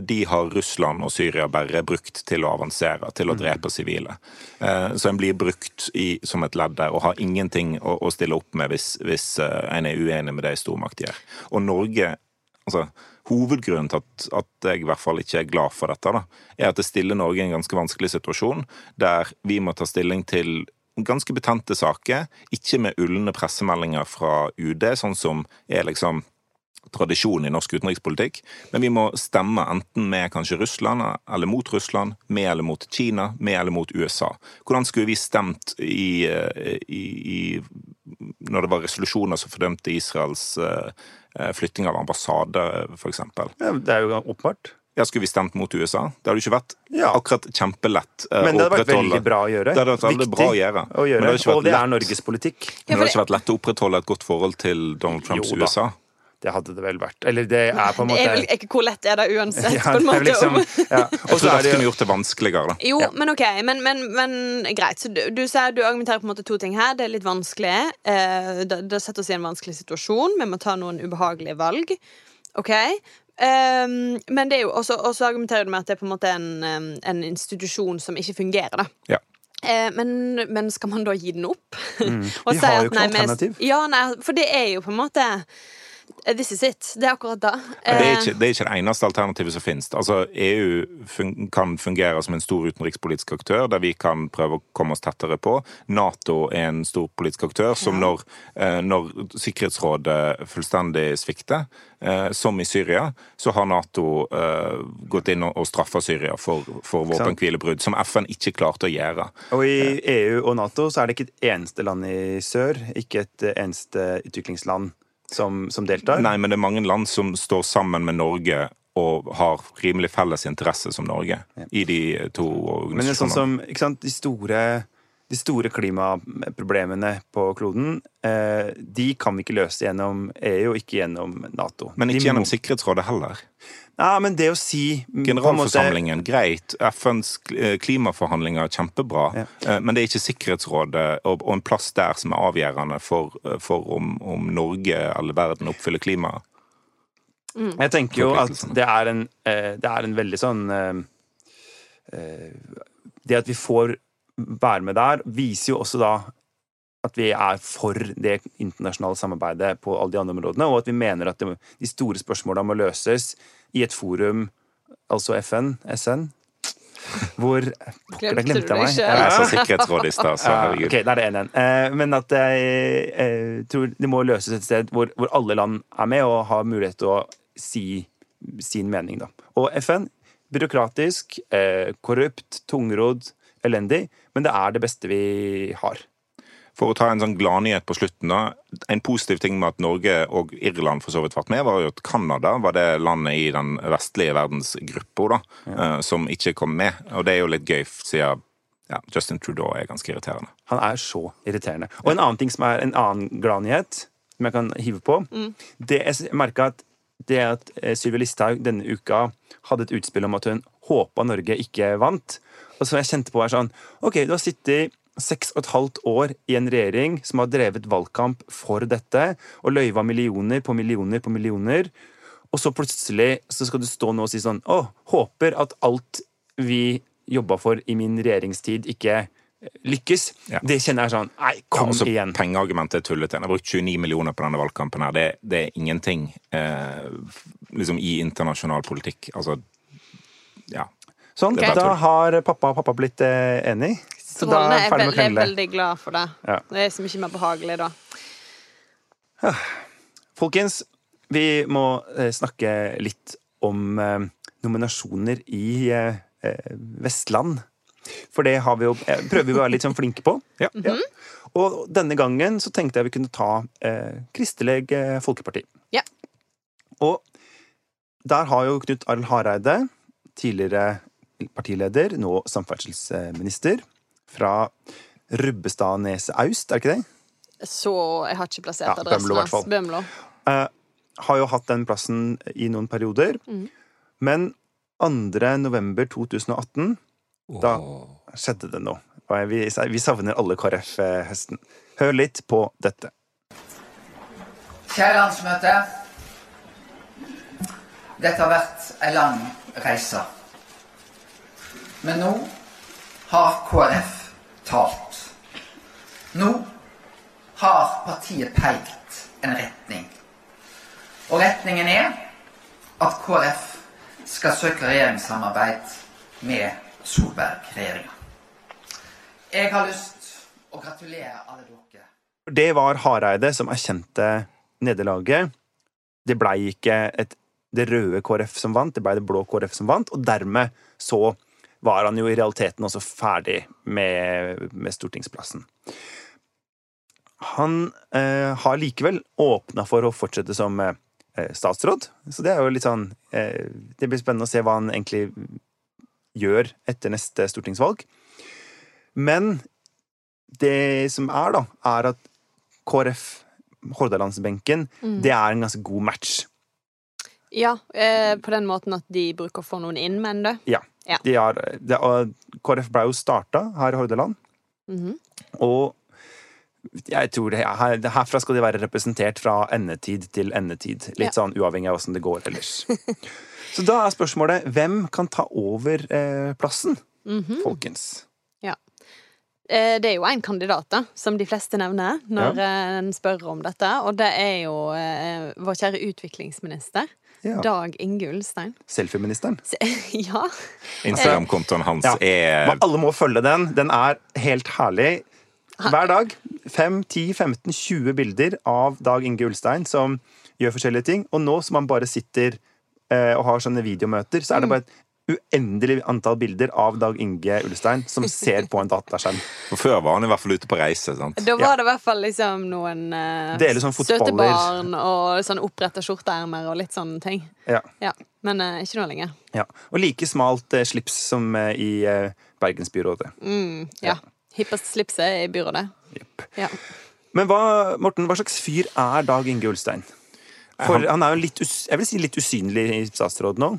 Speaker 1: de har Russland og Syria bare brukt til å avansere, til å drepe sivile. Eh, Så en blir brukt i, som et ledd der og har ingenting å, å stille opp med hvis, hvis eh, en er uenig med det stormakt gjør. Og Norge altså, Hovedgrunnen til at, at jeg i hvert fall ikke er glad for dette, da, er at det stiller Norge i en ganske vanskelig situasjon, der vi må ta stilling til ganske betente saker, ikke med ulne pressemeldinger fra UD, sånn som er liksom tradisjon i norsk utenrikspolitikk, men vi må stemme enten med kanskje Russland eller mot Russland, med eller mot Kina, med eller mot USA. Hvordan skulle vi stemt i, eh, i, i når det var resolusjoner som fordømte Israels eh, eh, flytting av ambassade, f.eks.?
Speaker 3: Ja, det er jo åpenbart.
Speaker 1: Ja, skulle vi stemt mot USA? Det hadde jo ikke vært
Speaker 3: Ja.
Speaker 1: akkurat kjempelett. Uh,
Speaker 3: Men det hadde vært veldig bra å gjøre.
Speaker 1: Det hadde vært veldig
Speaker 3: Viktig
Speaker 1: bra å gjøre.
Speaker 3: å
Speaker 1: Men
Speaker 3: gjøre.
Speaker 1: det
Speaker 3: Og det er. Norges politikk.
Speaker 1: Men det hadde ikke vært lett å opprettholde et godt forhold til Donald Trumps
Speaker 3: Jo da. Det hadde det vel vært. Eller det er på en
Speaker 2: Det
Speaker 3: måte
Speaker 2: er vel ikke hvor lett er det uansett,
Speaker 3: Ja,
Speaker 2: på en måte.
Speaker 3: liksom, ja.
Speaker 1: Jeg tror dette
Speaker 3: det
Speaker 1: kunne gjort det vanskeligere. da.
Speaker 2: Jo,
Speaker 3: Ja.
Speaker 2: men ok, men, men, men greit. Så du, du, sier, du argumenterer på en måte to ting her. Det er litt vanskelig. Eh, det, det setter oss i en vanskelig situasjon. Vi må ta noen ubehagelige valg. Ok? Ehm, men det er jo også, også argumenterer du med at det er på en måte en, en institusjon som ikke fungerer. da
Speaker 1: Ja.
Speaker 2: Eh, men, men skal man da gi den opp?
Speaker 3: Vi
Speaker 2: si
Speaker 3: har jo ikke noe alternativ.
Speaker 2: Ja, nei, for det er jo på en måte eh, This is it. Det er akkurat
Speaker 1: da. Det er,
Speaker 2: Eh,
Speaker 1: ikke, det er ikke det eneste alternativet som finnes. Altså, EU fun kan fungere som en stor utenrikspolitisk aktør, der vi kan prøve å komme oss tettere på. Nato er en stor politisk aktør som når, eh, når Sikkerhetsrådet fullstendig svikter, eh, som i Syria, så har Nato eh, gått inn og, og straffa Syria for, for våpenhvilebrudd, som FN ikke klarte å gjøre.
Speaker 3: Og i EU og Nato så er det ikke et eneste land i sør, ikke et eneste utviklingsland som, som deltar.
Speaker 1: Nei, men det er mange land som står sammen med Norge og har rimelig felles interesse som Norge i de to organisasjonene.
Speaker 3: Men det er sånn som ikke sant, de store, de store klimaproblemene på kloden, eh, de kan vi ikke løse gjennom EU og ikke gjennom Nato.
Speaker 1: Men
Speaker 3: De
Speaker 1: ikke gjennom
Speaker 3: må-
Speaker 1: Sikkerhetsrådet heller.
Speaker 3: Ja, men det å si Generalforsamlingen, måte-
Speaker 1: greit. FNs eh, klimaforhandlinger, kjempebra.
Speaker 3: Ja.
Speaker 1: Eh, Men det er ikke Sikkerhetsrådet og, og en plass der som er avgjørende for, eh, for om, om Norge eller verden oppfyller klimaet.
Speaker 3: Jeg tenker jo at det er en, det er en veldig sånn Det at vi får være med der, viser jo også da at vi er for det internasjonale samarbeidet på alle de andre områdene, og at vi mener at de store spørsmålene må løses i et forum, altså FN, SN, hvor Pokker,
Speaker 2: du
Speaker 3: glemte
Speaker 2: det
Speaker 3: jeg meg.
Speaker 2: ikke?
Speaker 1: Jeg sa sikkerhetsråd i stad, så herregud.
Speaker 3: ok, da er det 1-1. Eh, men at jeg eh, tror det må løses et sted hvor, hvor alle land er med og har mulighet til å si sin mening. Da. Og FN byråkratisk, eh, korrupt, tungrodd, elendig, men det er det beste vi har.
Speaker 1: For å ta en sånn gladnyhet på slutten, da. En positiv ting med at Norge og Irland for så vidt vært med, var jo at Canada var det landet i den vestlige verdensgruppa da, eh, som ikke kom med. Og det er jo litt gøy, siden ja, Justin Trudeau er ganske irriterende.
Speaker 3: Han er så irriterende. Og en annen ting som er en annen gladnyhet, som jeg kan hive på det Jeg merka at det at eh, Sylvi Listhaug denne uka hadde et utspill om at hun håpa Norge ikke vant. Og så jeg kjente på er sånn OK, du har sittet seks og et halvt år i en regjering som har drevet valgkamp for dette, og løyva millioner på millioner på millioner. Og så plutselig så skal du stå nå og si sånn Å, håper at alt vi jobba for i min regjeringstid, ikke lykkes.
Speaker 1: Ja.
Speaker 3: Det kjenner jeg sånn Nei,
Speaker 1: Ja, altså,
Speaker 3: igjen.
Speaker 1: Pengeargumentet er tullete. Jeg har brukt 29 millioner på denne valgkampen. her. Det, det er ingenting eh, liksom i internasjonal politikk. Altså, ja.
Speaker 3: Sånn, da har pappa og pappa blitt eh, enig. Så da
Speaker 2: Strålende.
Speaker 3: er
Speaker 2: Jeg er,
Speaker 3: ferdig med å
Speaker 2: jeg er veldig glad for det.
Speaker 3: Ja.
Speaker 2: Det er så mye mer behagelig da.
Speaker 3: Folkens, vi må eh, snakke litt om eh, nominasjoner i eh, Vestland. For det har vi jo, prøver vi å være litt sånn flinke på.
Speaker 1: Ja.
Speaker 3: Ja. Og denne gangen så tenkte jeg vi kunne ta eh, Kristelig Folkeparti.
Speaker 2: Ja.
Speaker 3: Og der har jo Knut Arild Hareide, tidligere partileder, nå samferdselsminister, fra Rubbestadneset Aust, er det ikke det?
Speaker 2: Så jeg har ikke plassert
Speaker 3: Ja,
Speaker 2: adressen
Speaker 3: Bømlo
Speaker 2: hans. Bømlo.
Speaker 3: Uh, har jo hatt den plassen i noen perioder.
Speaker 2: Mm.
Speaker 3: Men 2. november 2018, da skjedde det noe. Og vi, vi savner alle KrF-hesten. Hør litt på dette.
Speaker 7: Kjære landsmøte. Dette har vært ei lang reise. Men nå har KrF talt. Nå har partiet pekt en retning. Og retningen er at KrF skal søke regjeringssamarbeid med Solberg-regjeringa. Jeg har lyst å gratulere alle dere.
Speaker 3: Det var Hareide som erkjente nederlaget. Det blei ikke et, det røde KrF som vant, det blei det blå KrF som vant, og dermed så var han jo i realiteten også ferdig med, med stortingsplassen. Han eh, har likevel åpna for å fortsette som eh, statsråd, så det er jo litt sånn eh, Det blir spennende å se hva han egentlig gjør etter neste stortingsvalg. Men det som er, da, er at KrF, Hordalandsbenken, det er en ganske god match.
Speaker 2: Ja, eh, på den måten at de bruker å få noen inn, men du.
Speaker 3: Ja.
Speaker 2: Ja.
Speaker 3: De har, de, KrF ble jo starta her i Hordaland.
Speaker 2: Mhm.
Speaker 3: Og jeg tror det, her, herfra skal de være representert fra endetid til endetid. Litt
Speaker 2: Ja.
Speaker 3: sånn uavhengig av åssen det går ellers. Så da er spørsmålet hvem kan ta over eh, plassen,
Speaker 2: Mhm.
Speaker 3: folkens?
Speaker 2: Eh, Det er jo én kandidat, da, som de fleste nevner når ja. en spør om dette, og det er jo eh, vår kjære utviklingsminister.
Speaker 3: Ja.
Speaker 2: Dag Inge Ulstein.
Speaker 3: Selfieministeren.
Speaker 2: Se Ja.
Speaker 1: Instagram-kontoen hans
Speaker 3: Ja.
Speaker 1: er
Speaker 3: Men alle må følge den. Den er helt herlig. Hver dag 5, 10, 15, 20 bilder av Dag Inge Ulstein som gjør forskjellige ting. Og nå som han bare sitter eh, og har sånne videomøter, så er det bare et uendelig antall bilder av Dag Inge Ulstein som ser på en dataskjerm.
Speaker 1: For Før var han i hvert fall ute på reise. sant?
Speaker 2: Da var det i hvert fall liksom noen uh,
Speaker 3: liksom sånn
Speaker 2: barn og sånn oppretta skjorteermer og litt sånne ting.
Speaker 3: Ja.
Speaker 2: Ja. Men uh, ikke nå lenger.
Speaker 3: Ja. Og like smalt uh, slips som uh, i Bergensbyrådet.
Speaker 2: Mm, ja. Hippeste slipset i byrådet.
Speaker 3: Yep.
Speaker 2: Ja.
Speaker 3: Men hva, Morten, hva slags fyr er Dag Inge Ulstein? For han er jo litt, us jeg vil si litt usynlig i statsråd nå.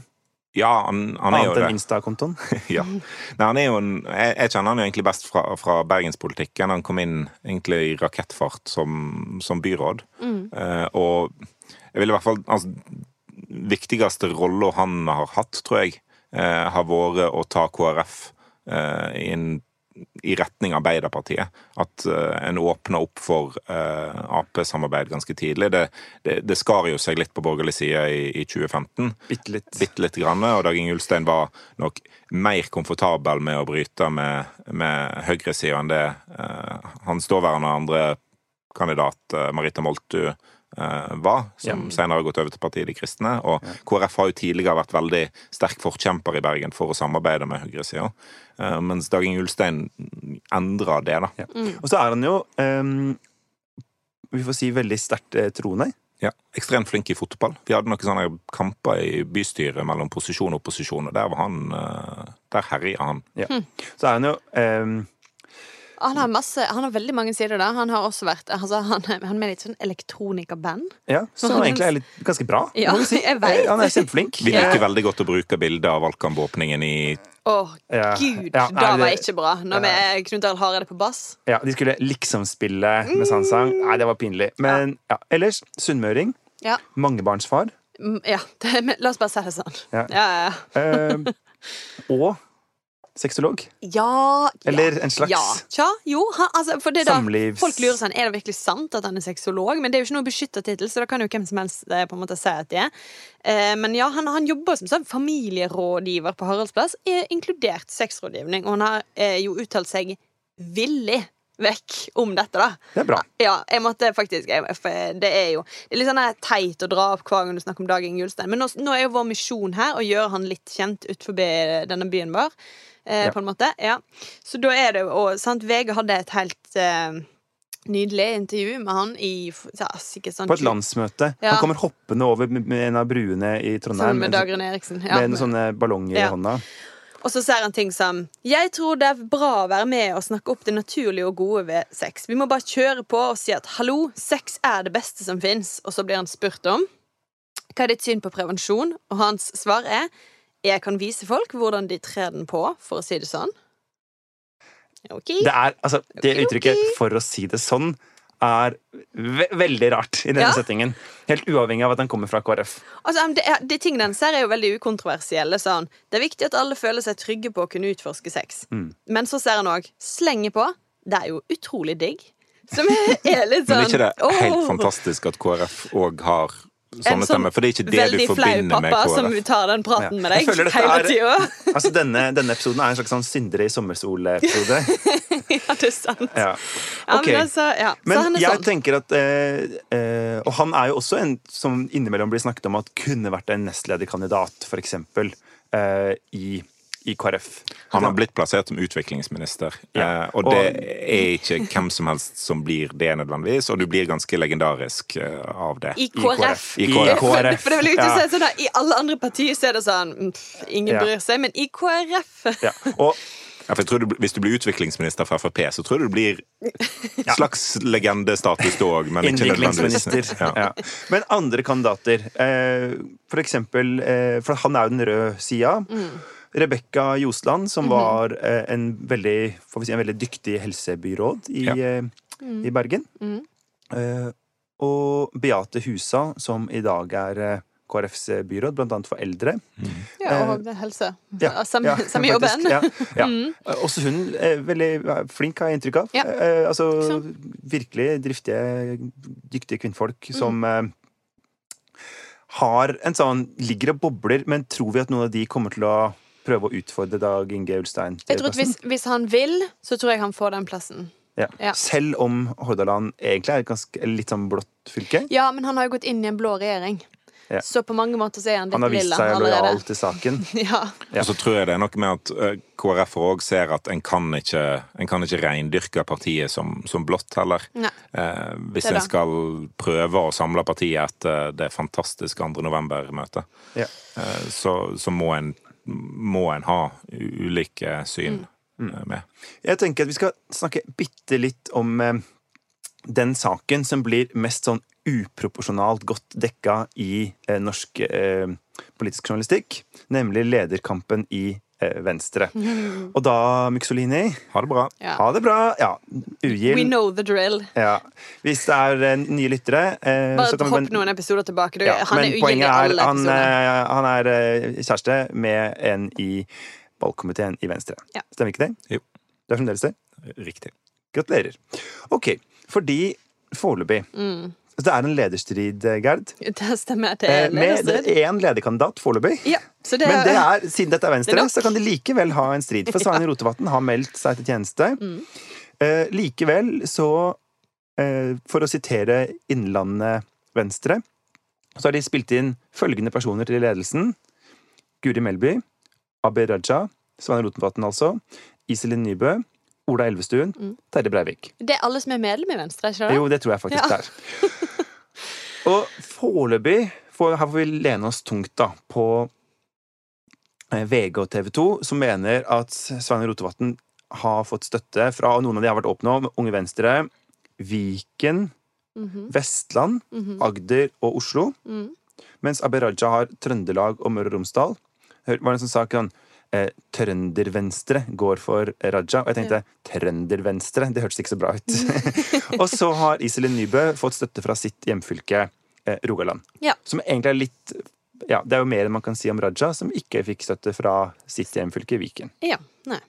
Speaker 1: Ja, han, han er jo det.
Speaker 3: Annet enn Insta-kontoen.
Speaker 1: Ja. Nei, han er jo en, jeg, jeg kjenner han jo egentlig best fra, fra bergenspolitikken. Han kom inn egentlig i rakettfart som, som byråd. Eh, og jeg vil i hvert fall altså, Viktigste rolla han har hatt, tror jeg, eh, har vært å ta KrF eh, inn i retning Arbeiderpartiet. At uh, en åpna opp for uh, Ap-samarbeid ganske tidlig. Det, det, det skar jo seg litt på borgerlig side i, i 2015.
Speaker 3: Bitte litt.
Speaker 1: Bitte litt grann, og Dag Inge Ulstein var nok mer komfortabel med å bryte med, med høyresida enn det uh, hans daværende andre kandidat Marita Moltu var, som senere har gått over til partiet De kristne. Og KrF har jo tidligere vært veldig sterk forkjemper i Bergen for å samarbeide med høyresida, eh, mens Dag Inge Ulstein endra det, da.
Speaker 3: Ja. Og så er han jo um, vi får si veldig sterkt eh, troende.
Speaker 1: Ja, Ekstremt flink i fotball. Vi hadde noen sånne kamper i bystyret mellom posisjon og opposisjon, og der var han eh, Der herja han.
Speaker 3: Ja. Så er han jo ehm,
Speaker 2: Han har, masse, han har veldig mange sider da. Han har også vært altså, han, han er med i sånn elektronikaband.
Speaker 3: Ja, som
Speaker 2: Han-
Speaker 3: egentlig er litt, ganske bra.
Speaker 2: Ja,
Speaker 3: må vi si.
Speaker 2: jeg vet.
Speaker 3: Han er kjempeflink.
Speaker 1: Vi
Speaker 3: liker
Speaker 1: liker veldig godt å bruke bilder av valgkampåpningen i
Speaker 2: Å,
Speaker 3: Ja.
Speaker 2: gud!
Speaker 3: Ja,
Speaker 2: da
Speaker 3: er
Speaker 2: var ikke bra. Når vi er Knut Arild Hareide på bass.
Speaker 3: Ja, De skulle liksom spille med sang. Nei, det var pinlig. Men ja, ellers sunnmøring.
Speaker 2: Ja.
Speaker 3: Mangebarnsfar.
Speaker 2: Mm, ja det, la oss bare si det sånn.
Speaker 3: Ja.
Speaker 2: Ja, ja, ja.
Speaker 3: Eh, og sexolog.
Speaker 2: Ja,
Speaker 3: Eller
Speaker 2: ja,
Speaker 3: en slags
Speaker 2: ja. Tja, jo, ha, altså, for det samlivs... da Folk lurer sånn, Er det virkelig sant at han er sexolog? Men det er jo ikke noe beskytta tittel, så da kan jo hvem som helst eh, på en måte si at de er. Eh, men ja, han, han jobber som sånn familierådgiver på Haraldsplass, eh, inkludert sexrådgivning. Og han har eh, jo uttalt seg villig vekk om dette, da.
Speaker 3: Det er bra.
Speaker 2: Ja, jeg måtte faktisk jeg, Det er jo Det er litt sånn teit å dra opp hver gang du snakker om Dag Inge Ulstein. Men nå, nå er jo vår misjon her å gjøre han litt kjent utenfor denne byen vår. Eh,
Speaker 3: Ja.
Speaker 2: På en måte. Ja. Så da er det jo sant, VG hadde et helt eh, nydelig intervju med han i ja, sikkert sånn
Speaker 3: På et landsmøte.
Speaker 2: Ja.
Speaker 3: Han kommer hoppende over med, en av bruene i Trondheim
Speaker 2: med Dagrun Eriksen. Ja.
Speaker 3: med noen sånne ballonger
Speaker 2: Ja.
Speaker 3: i hånda.
Speaker 2: Og så ser han ting som Jeg tror det er bra å være med og snakke opp det naturlige og gode ved sex. Vi må bare kjøre på og si at hallo, sex er det beste som fins. Og så blir han spurt om hva er ditt syn på prevensjon, og hans svar er jeg kan vise folk hvordan de trer den på, for å si det sånn. Ok.
Speaker 3: Det er, altså, det
Speaker 2: okay,
Speaker 3: uttrykket
Speaker 2: okay.
Speaker 3: 'for å si det sånn' er ve veldig rart i denne
Speaker 2: Ja.
Speaker 3: settingen. Helt uavhengig av at den kommer fra KrF.
Speaker 2: Altså, de, de tingene den ser, er jo veldig ukontroversielle. Sånn. Det er viktig at alle føler seg trygge på å kunne utforske sex.
Speaker 3: Mm.
Speaker 2: Men så ser han òg 'slenge på. Det er jo utrolig digg. Som er litt sånn
Speaker 1: Men er ikke det helt
Speaker 2: oh.
Speaker 1: fantastisk at KrF òg har sånne
Speaker 2: sånn
Speaker 1: stemmer? For det er ikke det du
Speaker 2: veldig flau pappa som
Speaker 1: KrF.
Speaker 2: tar den praten
Speaker 3: Ja.
Speaker 2: med deg hele tida.
Speaker 3: Altså, denne, denne episoden er en slags sånn syndere i sommersol-episode.
Speaker 2: ja, det er sant.
Speaker 3: Ja.
Speaker 2: Ja, men altså, ja. Så
Speaker 3: Men
Speaker 2: han er
Speaker 3: jeg
Speaker 2: sånn.
Speaker 3: tenker at eh, eh, Og han er jo også en som innimellom blir snakket om at kunne vært en nestlederkandidat, eksempel, eh, i, i KrF.
Speaker 1: Han har blitt plassert som utviklingsminister,
Speaker 3: Ja.
Speaker 1: eh, og det er ikke hvem som helst som blir det nødvendigvis, og du blir ganske legendarisk eh, av det.
Speaker 2: I KrF.
Speaker 1: I
Speaker 3: I
Speaker 1: KrF.
Speaker 2: For, for det vil jeg ikke
Speaker 3: Ja.
Speaker 2: si sånn at I alle andre partier så er det sånn mm, pff, Ingen
Speaker 3: Ja.
Speaker 2: bryr seg, men i KrF
Speaker 3: Ja. Og
Speaker 1: Ja, for jeg tror du, Hvis du blir utviklingsminister fra Frp, så tror jeg du blir slags legendestatus da òg, men ikke nødvendigvis. Ja.
Speaker 3: Ja. Men andre kandidater, eh, for eksempel eh, For han er jo den røde sida. Rebekka Josland, som var eh, en veldig får vi si, en veldig dyktig helsebyråd i,
Speaker 1: Ja.
Speaker 3: eh, i Bergen. Eh, og Beate Husa, som i dag er eh, KrFs byråd, annet for eldre.
Speaker 2: Ja, og er helse.
Speaker 3: Ja,
Speaker 2: Ja, Samme
Speaker 3: ja,
Speaker 2: sam jobben.
Speaker 3: faktisk, Ja, ja. Også hun er veldig flink, har jeg inntrykk av.
Speaker 2: Ja.
Speaker 3: Eh, altså, virkelig driftige, dyktige kvinnfolk som eh, har en sånn Ligger og bobler, men tror vi at noen av de kommer til å prøve å utfordre Dag Inge Ulstein?
Speaker 2: Jeg tror at hvis, hvis han vil, så tror jeg han får den plassen.
Speaker 3: ja.
Speaker 2: ja.
Speaker 3: Selv om Hordaland egentlig er et ganske, litt sånn blått fylke.
Speaker 2: Ja, men han har jo gått inn i en blå regjering.
Speaker 3: Ja.
Speaker 2: Så på mange måter så er han litt
Speaker 3: Han har vist
Speaker 2: lilla
Speaker 3: seg lojal til saken.
Speaker 2: Ja.
Speaker 3: Ja.
Speaker 1: Og så tror jeg det er noe med at eh, KrF òg ser at en kan ikke En kan ikke reindyrke partiet som, som blått heller. Eh, hvis en skal prøve å samle partiet etter det fantastiske 2. november-møtet,
Speaker 3: Ja.
Speaker 1: eh, så, så må en må en ha ulike syn
Speaker 2: Mm.
Speaker 1: eh, med.
Speaker 3: Jeg tenker at vi skal snakke bitte litt om eh, den saken som blir mest sånn uproporsjonalt godt dekka i eh, norsk eh, politisk journalistikk, nemlig lederkampen i Venstre. Og da, Myksolini,
Speaker 1: Ha det bra.
Speaker 2: Ja.
Speaker 3: ha det bra. Ja,
Speaker 2: We know the drill.
Speaker 3: Ja. Hvis det er eh, nye lyttere eh,
Speaker 2: Bare
Speaker 3: så kan
Speaker 2: hopp noen episoder tilbake. Du,
Speaker 3: ja,
Speaker 2: han
Speaker 3: men
Speaker 2: er
Speaker 3: poenget er han, eh, han er eh, kjæreste med en i valgkomiteen i Venstre.
Speaker 2: Ja.
Speaker 3: Stemmer ikke det?
Speaker 1: Jo.
Speaker 3: Det er fremdeles det?
Speaker 1: Riktig.
Speaker 3: Gratulerer. Ok, fordi foreløpig
Speaker 2: Mm.
Speaker 3: Det er en lederstrid, eh, Gerd.
Speaker 2: Det stemmer. Det er
Speaker 3: Med
Speaker 2: lederstrid.
Speaker 3: én lederkandidat foreløpig.
Speaker 2: Ja, så det,
Speaker 3: Men det er, siden dette er
Speaker 2: Det
Speaker 3: Venstre,
Speaker 2: er
Speaker 3: så kan de likevel ha en strid. For Svein Rotevatn har meldt seg til tjeneste.
Speaker 2: Mm.
Speaker 3: Eh, likevel så, eh, for å sitere Innlandet Venstre, så har de spilt inn følgende personer til ledelsen. Guri Melby, Abid Raja, Svein Rotevatn altså, Iselin Nybø, Ola Elvestuen,
Speaker 2: Mm.
Speaker 3: Terje Breivik.
Speaker 2: det er alle som er medlem i Venstre, ikke det?
Speaker 3: Jo, det tror jeg faktisk
Speaker 2: Ja.
Speaker 3: det er. Og foreløpig for her får vi lene oss tungt da på eh, VG og TV 2, som mener at Svein Rotevatn har fått støtte fra og noen av de har vært åpne om Unge Venstre, Viken,
Speaker 2: Mhm,
Speaker 3: Vestland,
Speaker 2: mhm,
Speaker 3: Agder og Oslo.
Speaker 2: Mm.
Speaker 3: Mens Abid Raja har Trøndelag og Møre og Romsdal. Hør, var det en som sa sånn eh, Trøndervenstre går for Raja. Og jeg tenkte Trøndervenstre, det hørtes ikke så bra ut. og så har Iselin Nybø fått støtte fra sitt hjemfylke eh, Rogaland.
Speaker 2: Ja.
Speaker 3: Som egentlig er litt ja, Det er jo mer enn man kan si om Raja, som ikke fikk støtte fra sitt hjemfylke Viken.
Speaker 2: Ja, nei.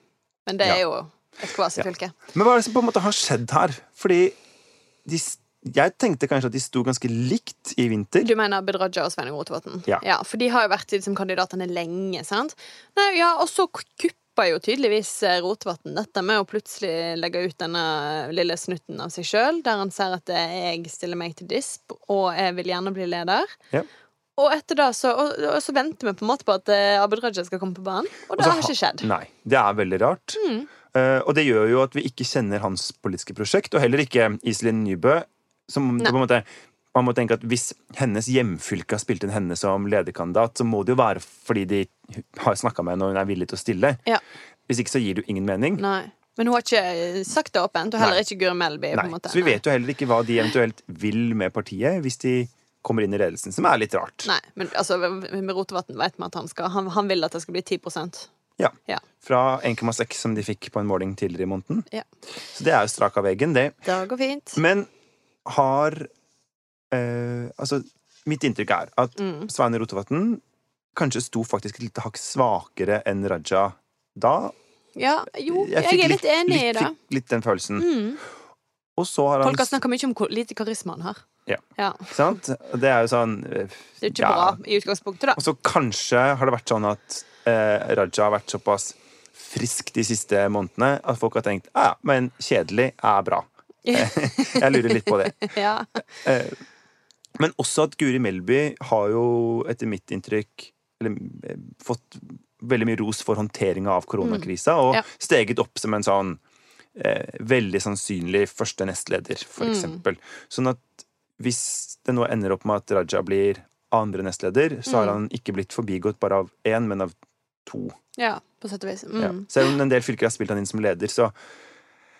Speaker 2: Men det
Speaker 3: Ja.
Speaker 2: er jo et kvasifylke.
Speaker 3: Men hva er det som på en måte har skjedd her? Fordi de, jeg tenkte kanskje at de sto ganske likt i vinter.
Speaker 2: Du mener Abid Raja og Sveinung Rotevatn?
Speaker 3: Ja. ja.
Speaker 2: For de har jo vært liksom, kandidatene lenge, sant? Nei, ja, og så kuppa jo tydeligvis eh, Rotevatn dette med å plutselig legge ut denne lille snutten av seg sjøl, der han ser at eh, jeg stiller meg til disp, og jeg vil gjerne bli leder.
Speaker 3: Ja.
Speaker 2: Og etter da så, og, og så venter vi på en måte på at eh, Abid Raja skal komme på banen, og det
Speaker 3: Også,
Speaker 2: har ikke skjedd.
Speaker 3: Nei, det er veldig rart.
Speaker 2: Mm.
Speaker 3: Uh, og det gjør jo at vi ikke kjenner hans politiske prosjekt, og heller ikke Iselin Nybø. Måte, man må tenke at Hvis hennes hjemfylke har spilt inn henne som lederkandidat, så må det jo være fordi de har snakka med henne og hun er villig til å stille.
Speaker 2: Ja.
Speaker 3: Hvis ikke så gir det jo ingen mening.
Speaker 2: Nei. Men hun har ikke eh, sagt det åpent, og heller
Speaker 3: Nei.
Speaker 2: ikke Guri Melby. på
Speaker 3: Nei. Så vi vet jo heller ikke hva de eventuelt vil med partiet hvis de kommer inn i ledelsen, som er litt rart.
Speaker 2: Nei, men altså, med Rotevatn vet vi at han skal han, han vil at det skal bli 10%
Speaker 3: Ja.
Speaker 2: Ja.
Speaker 3: Fra 1,6 som de fikk på en måling tidligere i måneden.
Speaker 2: Ja.
Speaker 3: Så det er jo strak av veggen, det.
Speaker 2: Det går fint.
Speaker 3: Men har eh, Altså, mitt inntrykk er at
Speaker 2: Mm.
Speaker 3: Svein Rotevatn kanskje sto faktisk et lite hakk svakere enn Raja da.
Speaker 2: Ja, jo, jeg,
Speaker 3: fikk
Speaker 2: er litt enig i
Speaker 3: litt,
Speaker 2: det.
Speaker 3: fikk litt den følelsen.
Speaker 2: Mm.
Speaker 3: Og så har han
Speaker 2: Folk har snakka mye om hvor lite karisma han har.
Speaker 3: Ja.
Speaker 2: ja.
Speaker 3: Sant? Det er jo sånn eh,
Speaker 2: Det er ikke
Speaker 3: ja.
Speaker 2: bra i utgangspunktet, da.
Speaker 3: Og så kanskje har det vært sånn at eh, Raja har vært såpass frisk de siste månedene at folk har tenkt ja, ja, men kjedelig er bra. Jeg lurer litt på det.
Speaker 2: Ja.
Speaker 3: Eh, Men også at Guri Melby har jo, etter mitt inntrykk, eller, eh, fått veldig mye ros for håndteringa av koronakrisa, og
Speaker 2: Ja.
Speaker 3: steget opp som en sånn eh, veldig sannsynlig første nestleder, for eksempel. Sånn at hvis det nå ender opp med at Raja blir andre nestleder, så har han ikke blitt forbigått bare av én, men av to.
Speaker 2: ja, på sett og vis.
Speaker 3: Ja.
Speaker 2: Mm.
Speaker 3: Selv om en del fylker har spilt han inn som leder, så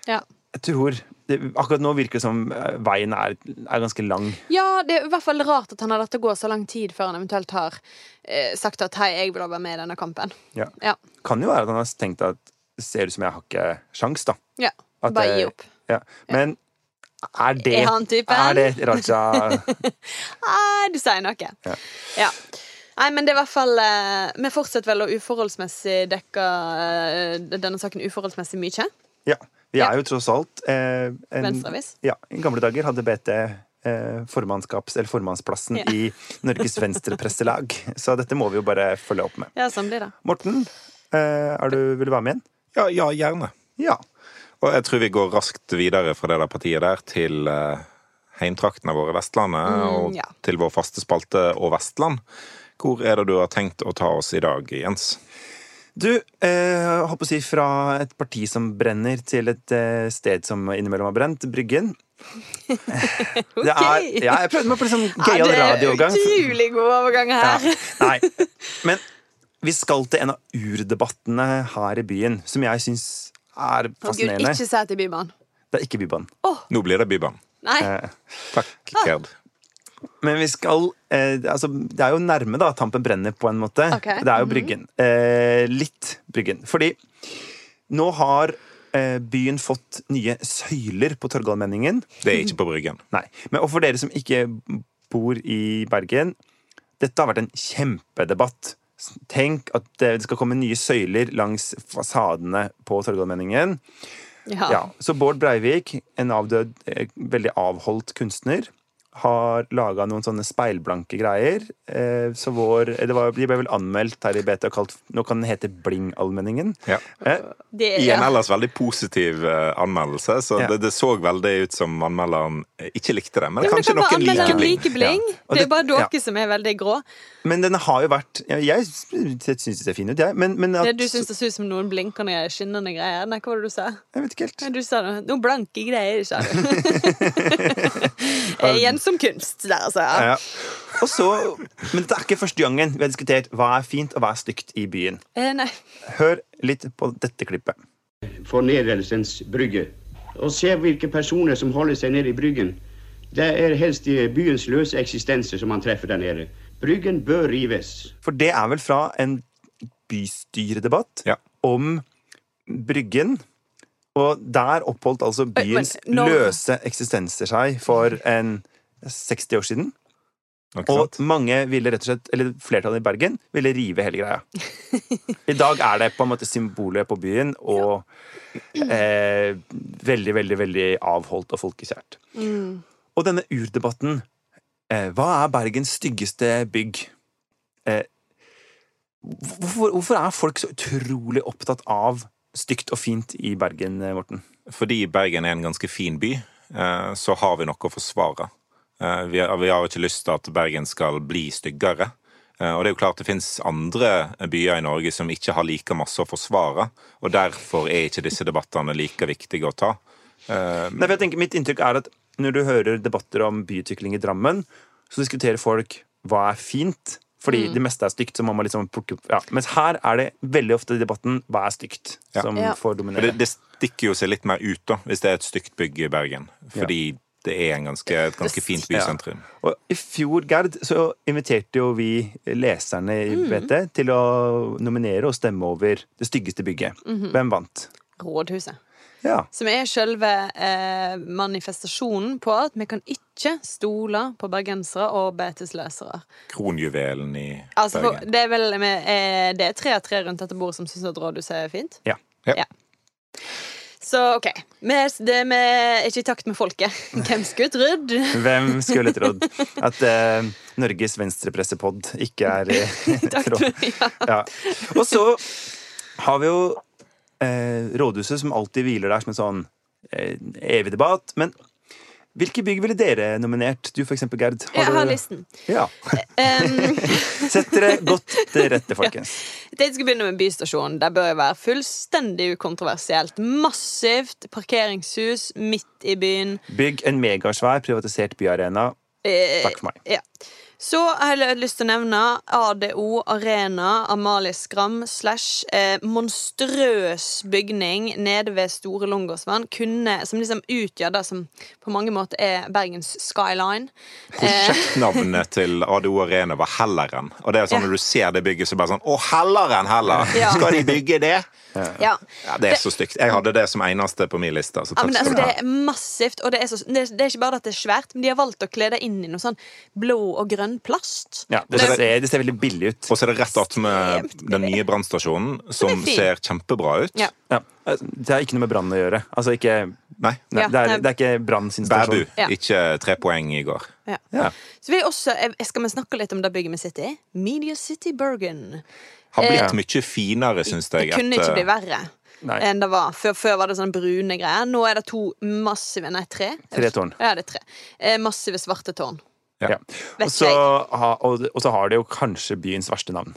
Speaker 2: Ja.
Speaker 3: jeg tror det, Akkurat nå virker det som eh, veien er, er ganske lang.
Speaker 2: ja, det er i hvert fall rart at han har latt det gå så lang tid før han eventuelt har eh, sagt at hei, jeg vil være med i denne kampen.
Speaker 3: Ja.
Speaker 2: Ja.
Speaker 3: Kan jo være at han har tenkt at det ser ut som jeg har ikke sjans, da.
Speaker 2: ja.
Speaker 3: At
Speaker 2: Bare gi opp.
Speaker 3: Ja. Men er det
Speaker 2: Er han typen?
Speaker 3: Er det Raja
Speaker 2: Ah, du sier noe.
Speaker 3: Ja.
Speaker 2: Ja. Nei, men det er i hvert fall eh, Vi fortsetter vel å uforholdsmessig dekke eh, denne saken uforholdsmessig mye.
Speaker 3: Ja. Vi er jo tross alt eh, en,
Speaker 2: Venstreavis.
Speaker 3: Ja, I gamle dager hadde BT eh, formannskaps, eller formannsplassen
Speaker 2: Ja.
Speaker 3: i Norges Venstrepresselag. Så dette må vi jo bare følge opp med.
Speaker 2: Ja, sånn blir det.
Speaker 3: Morten, eh, er du, vil du være med igjen?
Speaker 1: Ja, ja, gjerne.
Speaker 3: Ja.
Speaker 1: Og jeg tror vi går raskt videre fra det der partiet der til eh, heimtraktene våre, Vestlandet,
Speaker 2: Mm,
Speaker 1: og
Speaker 2: ja.
Speaker 1: til vår faste spalte Og Vestland. Hvor er det du har tenkt å ta oss i dag, Jens?
Speaker 3: Du, eh, håper å si fra et parti som brenner, til et eh, sted som innimellom har brent. Bryggen. Det er, ja, jeg prøvde meg på sånn gøyal
Speaker 2: det er
Speaker 3: radiogang.
Speaker 2: utrolig god overgang
Speaker 3: Ja,
Speaker 2: her.
Speaker 3: nei. Men vi skal til en av urdebattene her i byen, som jeg syns er
Speaker 2: Å, Gud,
Speaker 3: fascinerende.
Speaker 2: ikke si at det er Bybanen.
Speaker 3: Det er ikke Bybanen.
Speaker 1: Nå blir det Bybanen.
Speaker 2: Nei.
Speaker 3: Eh,
Speaker 1: Takk,
Speaker 2: Ah.
Speaker 3: Men vi skal eh, altså, Det er jo nærme, da. Tampen brenner, på en måte.
Speaker 2: Okay.
Speaker 3: Det er jo Bryggen. Eh, litt Bryggen. Fordi nå har eh, byen fått nye søyler på Torgallmenningen.
Speaker 1: Det er ikke på Bryggen.
Speaker 3: Nei. Men, og for dere som ikke bor i Bergen Dette har vært en kjempedebatt. Tenk at det skal komme nye søyler langs fasadene på Torgallmenningen.
Speaker 2: Ja.
Speaker 3: Ja, så Bård Breivik, en avdød, eh, veldig avholdt kunstner, har laga noen sånne speilblanke greier. Eh, så vår, eh, det var, De ble vel anmeldt her i BT og kalt Nå kan den hete Bling-allmenningen.
Speaker 1: Ja.
Speaker 3: Eh,
Speaker 2: Det,
Speaker 1: I en ellers veldig positiv eh, anmeldelse, så
Speaker 3: Ja.
Speaker 1: det, det så veldig ut som anmelderen eh, ikke likte det. Men
Speaker 2: Ja, men det
Speaker 1: kanskje noen liker bling.
Speaker 2: Like bling.
Speaker 3: Ja.
Speaker 2: Det er bare dere
Speaker 3: ja.
Speaker 2: som er veldig grå.
Speaker 3: men den har jo vært ja, Jeg syns det ser fin ut, jeg. Men, men at,
Speaker 2: Det du syns det ser ut som noen blinkende, skinnende greier. Nei, hva var det du sa?
Speaker 3: Jeg vet ikke helt.
Speaker 2: Du sa noe, Noen blanke greier, sa du. Som kunst der, altså.
Speaker 3: Ja. Og så, men dette er ikke første gangen vi har diskutert hva er fint og hva er stygt i byen.
Speaker 2: Eh, nei.
Speaker 3: Hør litt på dette klippet.
Speaker 8: fornedrelsens brygge. Og se hvilke personer som holder seg nede i bryggen. Det er helst i byens løse eksistenser som man treffer der nede. Bryggen bør rives.
Speaker 3: For det er vel fra en bystyredebatt
Speaker 1: Ja.
Speaker 3: om Bryggen. Og der oppholdt altså byens
Speaker 2: men nå-
Speaker 3: løse eksistenser seg for en 60 år siden. Og mange ville rett og slett, eller flertallet i Bergen ville rive hele greia. I dag er det på en måte symbolet på byen, og eh, veldig, veldig, veldig avholdt og folkekjært. Og denne urdebatten eh, Hva er Bergens styggeste bygg? Eh, hvorfor, hvorfor er folk så utrolig opptatt av stygt og fint i Bergen, eh, Morten?
Speaker 1: Fordi Bergen er en ganske fin by, eh, så har vi noe å forsvare. Eh, Vi har, vi har ikke lyst til at Bergen skal bli styggere. Eh, Og det er jo klart det finnes andre byer i Norge som ikke har like masse å forsvare. Og derfor er ikke disse debattene like viktige å ta. Eh,
Speaker 3: Nei, for jeg tenker Mitt inntrykk er at når du hører debatter om byutvikling i Drammen, så diskuterer folk hva er fint. Fordi det meste er stygt, så må man liksom plukke opp ja. Mens her er det veldig ofte i debatten hva er stygt,
Speaker 1: Ja.
Speaker 3: som
Speaker 2: Ja.
Speaker 3: får dominere.
Speaker 1: det, det stikker jo seg litt mer ut da, hvis det er et stygt bygg i Bergen. Fordi det er en ganske, et ganske fint bysentrum.
Speaker 3: Og I fjor, Gerd, så inviterte jo vi leserne i BT til å nominere og stemme over det styggeste bygget. Hvem vant?
Speaker 2: Rådhuset.
Speaker 3: Ja.
Speaker 2: Som er selve eh, manifestasjonen på at vi kan ikke stole på bergensere og betesløsere.
Speaker 1: Kronjuvelen i
Speaker 2: Altså, for,
Speaker 1: Bergen.
Speaker 2: det er vel eh, Det er tre av tre rundt dette bordet som syns at rådhuset er fint?
Speaker 3: Ja.
Speaker 1: Ja.
Speaker 2: Så OK. Vi, det, vi er ikke i takt med folket. Hvem skulle trodd?
Speaker 3: Hvem skulle trodd at uh, Norges venstrepressepod ikke er i
Speaker 2: Takt
Speaker 3: tråd?
Speaker 2: Ja.
Speaker 3: Og så har vi jo uh, rådhuset som alltid hviler der som en sånn uh, evig debatt. Men hvilke bygg ville dere nominert? Du for eksempel, Gerd.
Speaker 2: Jeg
Speaker 3: du-
Speaker 2: har listen.
Speaker 3: Ja.
Speaker 2: Um,
Speaker 3: Sett dere godt til rette, folkens.
Speaker 2: Jeg tenkte jeg skal begynne med bystasjonen. Det bør jo være fullstendig ukontroversielt. Massivt parkeringshus midt i byen.
Speaker 3: Bygg en megasvær privatisert byarena.
Speaker 2: Eh,
Speaker 3: Takk for meg.
Speaker 2: Ja. Så har jeg lyst til å nevne ADO Arena Amalie Skram slash eh, monstrøs bygning nede ved Store Långårdsvann, som liksom utgjør det som på mange måter er Bergens skyline. Eh,
Speaker 1: Prosjektnavnet til ADO Arena var Helleren. Og det er sånn
Speaker 2: Ja.
Speaker 1: når du ser det bygget, så bare sånn Å, Helleren heller!
Speaker 2: Ja.
Speaker 1: Skal de bygge det?
Speaker 2: ja.
Speaker 1: Ja, Det er så stygt. Jeg hadde det som eneste på min liste. Så
Speaker 2: Ja, men altså,
Speaker 1: du
Speaker 2: det er massivt, og det er, så, det, det er ikke bare at det er svært, men de har valgt å kle det inn i noe sånn blå og grønn plast.
Speaker 3: Ja, det, ser, det ser veldig billig ut.
Speaker 1: Og så er det rett attmed
Speaker 2: med
Speaker 1: den nye brannstasjonen, som ser kjempebra ut.
Speaker 2: Ja.
Speaker 3: Ja. Det har ikke noe med brann å gjøre. Altså ikke
Speaker 1: Nei,
Speaker 3: Nei, det, er, det er ikke Brann sin
Speaker 1: Bæbu.
Speaker 3: stasjon.
Speaker 2: Ja.
Speaker 1: Ikke tre poeng i går.
Speaker 2: Ja.
Speaker 3: Ja.
Speaker 2: Så vi også, jeg- skal vi snakke litt om det bygget vi sitter i? Media City Bergen.
Speaker 1: Har blitt
Speaker 2: Eh,
Speaker 1: mye finere, syns
Speaker 2: Det kunne ikke bli verre
Speaker 3: Nei.
Speaker 2: enn det var. Før, før var det sånne brune greier. Nå er det to massive Nei, tre.
Speaker 3: Tre tårn.
Speaker 2: Ja, det er tre. Eh, massive svarte tårn.
Speaker 3: Ja. Og, så, og, og så har det jo kanskje byens verste navn.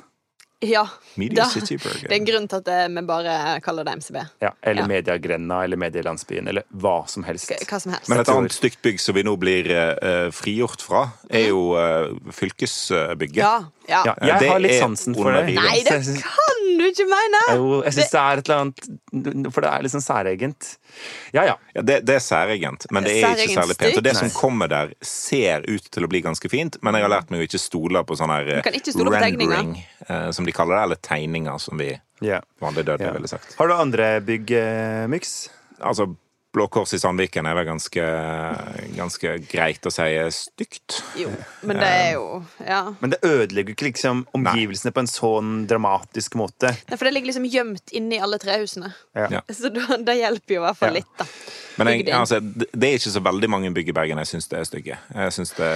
Speaker 2: Ja.
Speaker 1: Media
Speaker 2: da-
Speaker 1: City
Speaker 2: Det er en grunn til at vi bare kaller det MCB.
Speaker 3: Ja, eller
Speaker 2: Ja.
Speaker 3: Mediegrenda eller Medielandsbyen eller hva som helst.
Speaker 2: Hva hva som helst.
Speaker 1: Men et annet stygt bygg som vi nå blir uh, frigjort fra, er jo uh, fylkesbygget.
Speaker 2: ja. ja.
Speaker 3: Ja, jeg
Speaker 1: det
Speaker 3: har litt sansen for det.
Speaker 2: Nei, det
Speaker 3: Så
Speaker 2: kan du ikke mene!
Speaker 3: Jo, jeg syns det er et eller annet For det er sånn særegent. Ja ja.
Speaker 1: Ja, det, det er særegent, men det er ikke særlig pent. Og det
Speaker 3: nei.
Speaker 1: som kommer der, ser ut til å bli ganske fint, men jeg har lært meg å ikke stole på sånn her
Speaker 2: stole
Speaker 1: rendering, eh, som de kaller det, eller tegninger, som vi
Speaker 3: yeah.
Speaker 1: vanlig dødelige
Speaker 3: yeah.
Speaker 1: ville sagt.
Speaker 3: Har du andre byggmyks? eh,
Speaker 1: Altså, Blå Kors i Sandviken er vel ganske, ganske greit å si stygt.
Speaker 2: Jo, men det er jo Ja.
Speaker 3: Men det ødelegger ikke liksom omgivelsene på en sånn dramatisk måte.
Speaker 2: Nei, for det ligger liksom gjemt inni alle trehusene.
Speaker 3: Ja.
Speaker 1: Ja.
Speaker 2: Så da, det hjelper jo i hvert fall
Speaker 3: Ja.
Speaker 2: litt, da.
Speaker 1: Men jeg, altså, det det er ikke så veldig mange bygg i Bergen jeg syns det er stygge. Jeg syns det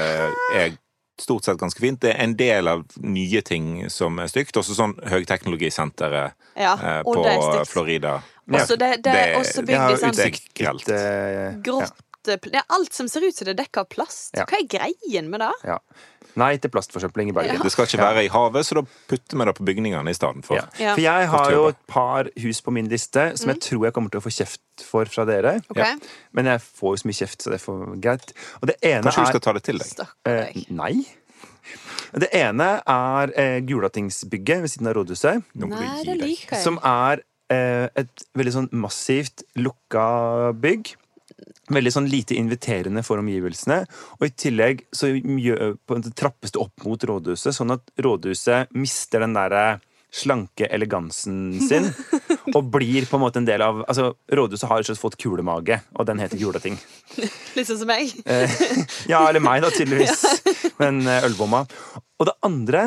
Speaker 1: er stort sett ganske fint. Det er en del av nye ting som er stygt. Også sånn høyteknologisenteret
Speaker 2: Ja,
Speaker 1: eh,
Speaker 2: og
Speaker 1: på. Florida.
Speaker 2: Også det, det er også
Speaker 3: Det
Speaker 2: bygd i sånn
Speaker 3: utsikt
Speaker 2: grått Det er alt som ser ut som det er dekka av plast.
Speaker 3: Ja.
Speaker 2: Hva er greien med det?
Speaker 3: Ja. Nei til plastforsøpling i Bergen.
Speaker 1: Det skal ikke være i havet, så da putter vi det på bygningene i stedet for.
Speaker 3: Ja.
Speaker 2: Ja.
Speaker 3: For jeg har jo et par hus på min liste som jeg tror jeg kommer til å få kjeft for fra dere.
Speaker 2: Okay.
Speaker 1: Ja.
Speaker 3: Men jeg får jo så mye kjeft, så det er greit. Og det ene
Speaker 1: Kanskje du
Speaker 3: er
Speaker 1: skal ta det til deg?
Speaker 3: Eh. Nei. Det ene er eh, Gulatingsbygget ved siden av rådhuset.
Speaker 1: Du
Speaker 2: Nei, det liker jeg.
Speaker 3: Som er et veldig sånn massivt lukka bygg. Veldig sånn lite inviterende for omgivelsene. Og i tillegg så trappes det opp mot rådhuset, sånn at rådhuset mister den derre slanke elegansen sin. og blir på en måte en del av Altså, Rådhuset har slett fått kulemage, og den heter juleting.
Speaker 2: Litt sånn som meg.
Speaker 3: Eh, ja, eller meg, da, tydeligvis. Men eh, ølbomma. Og det andre,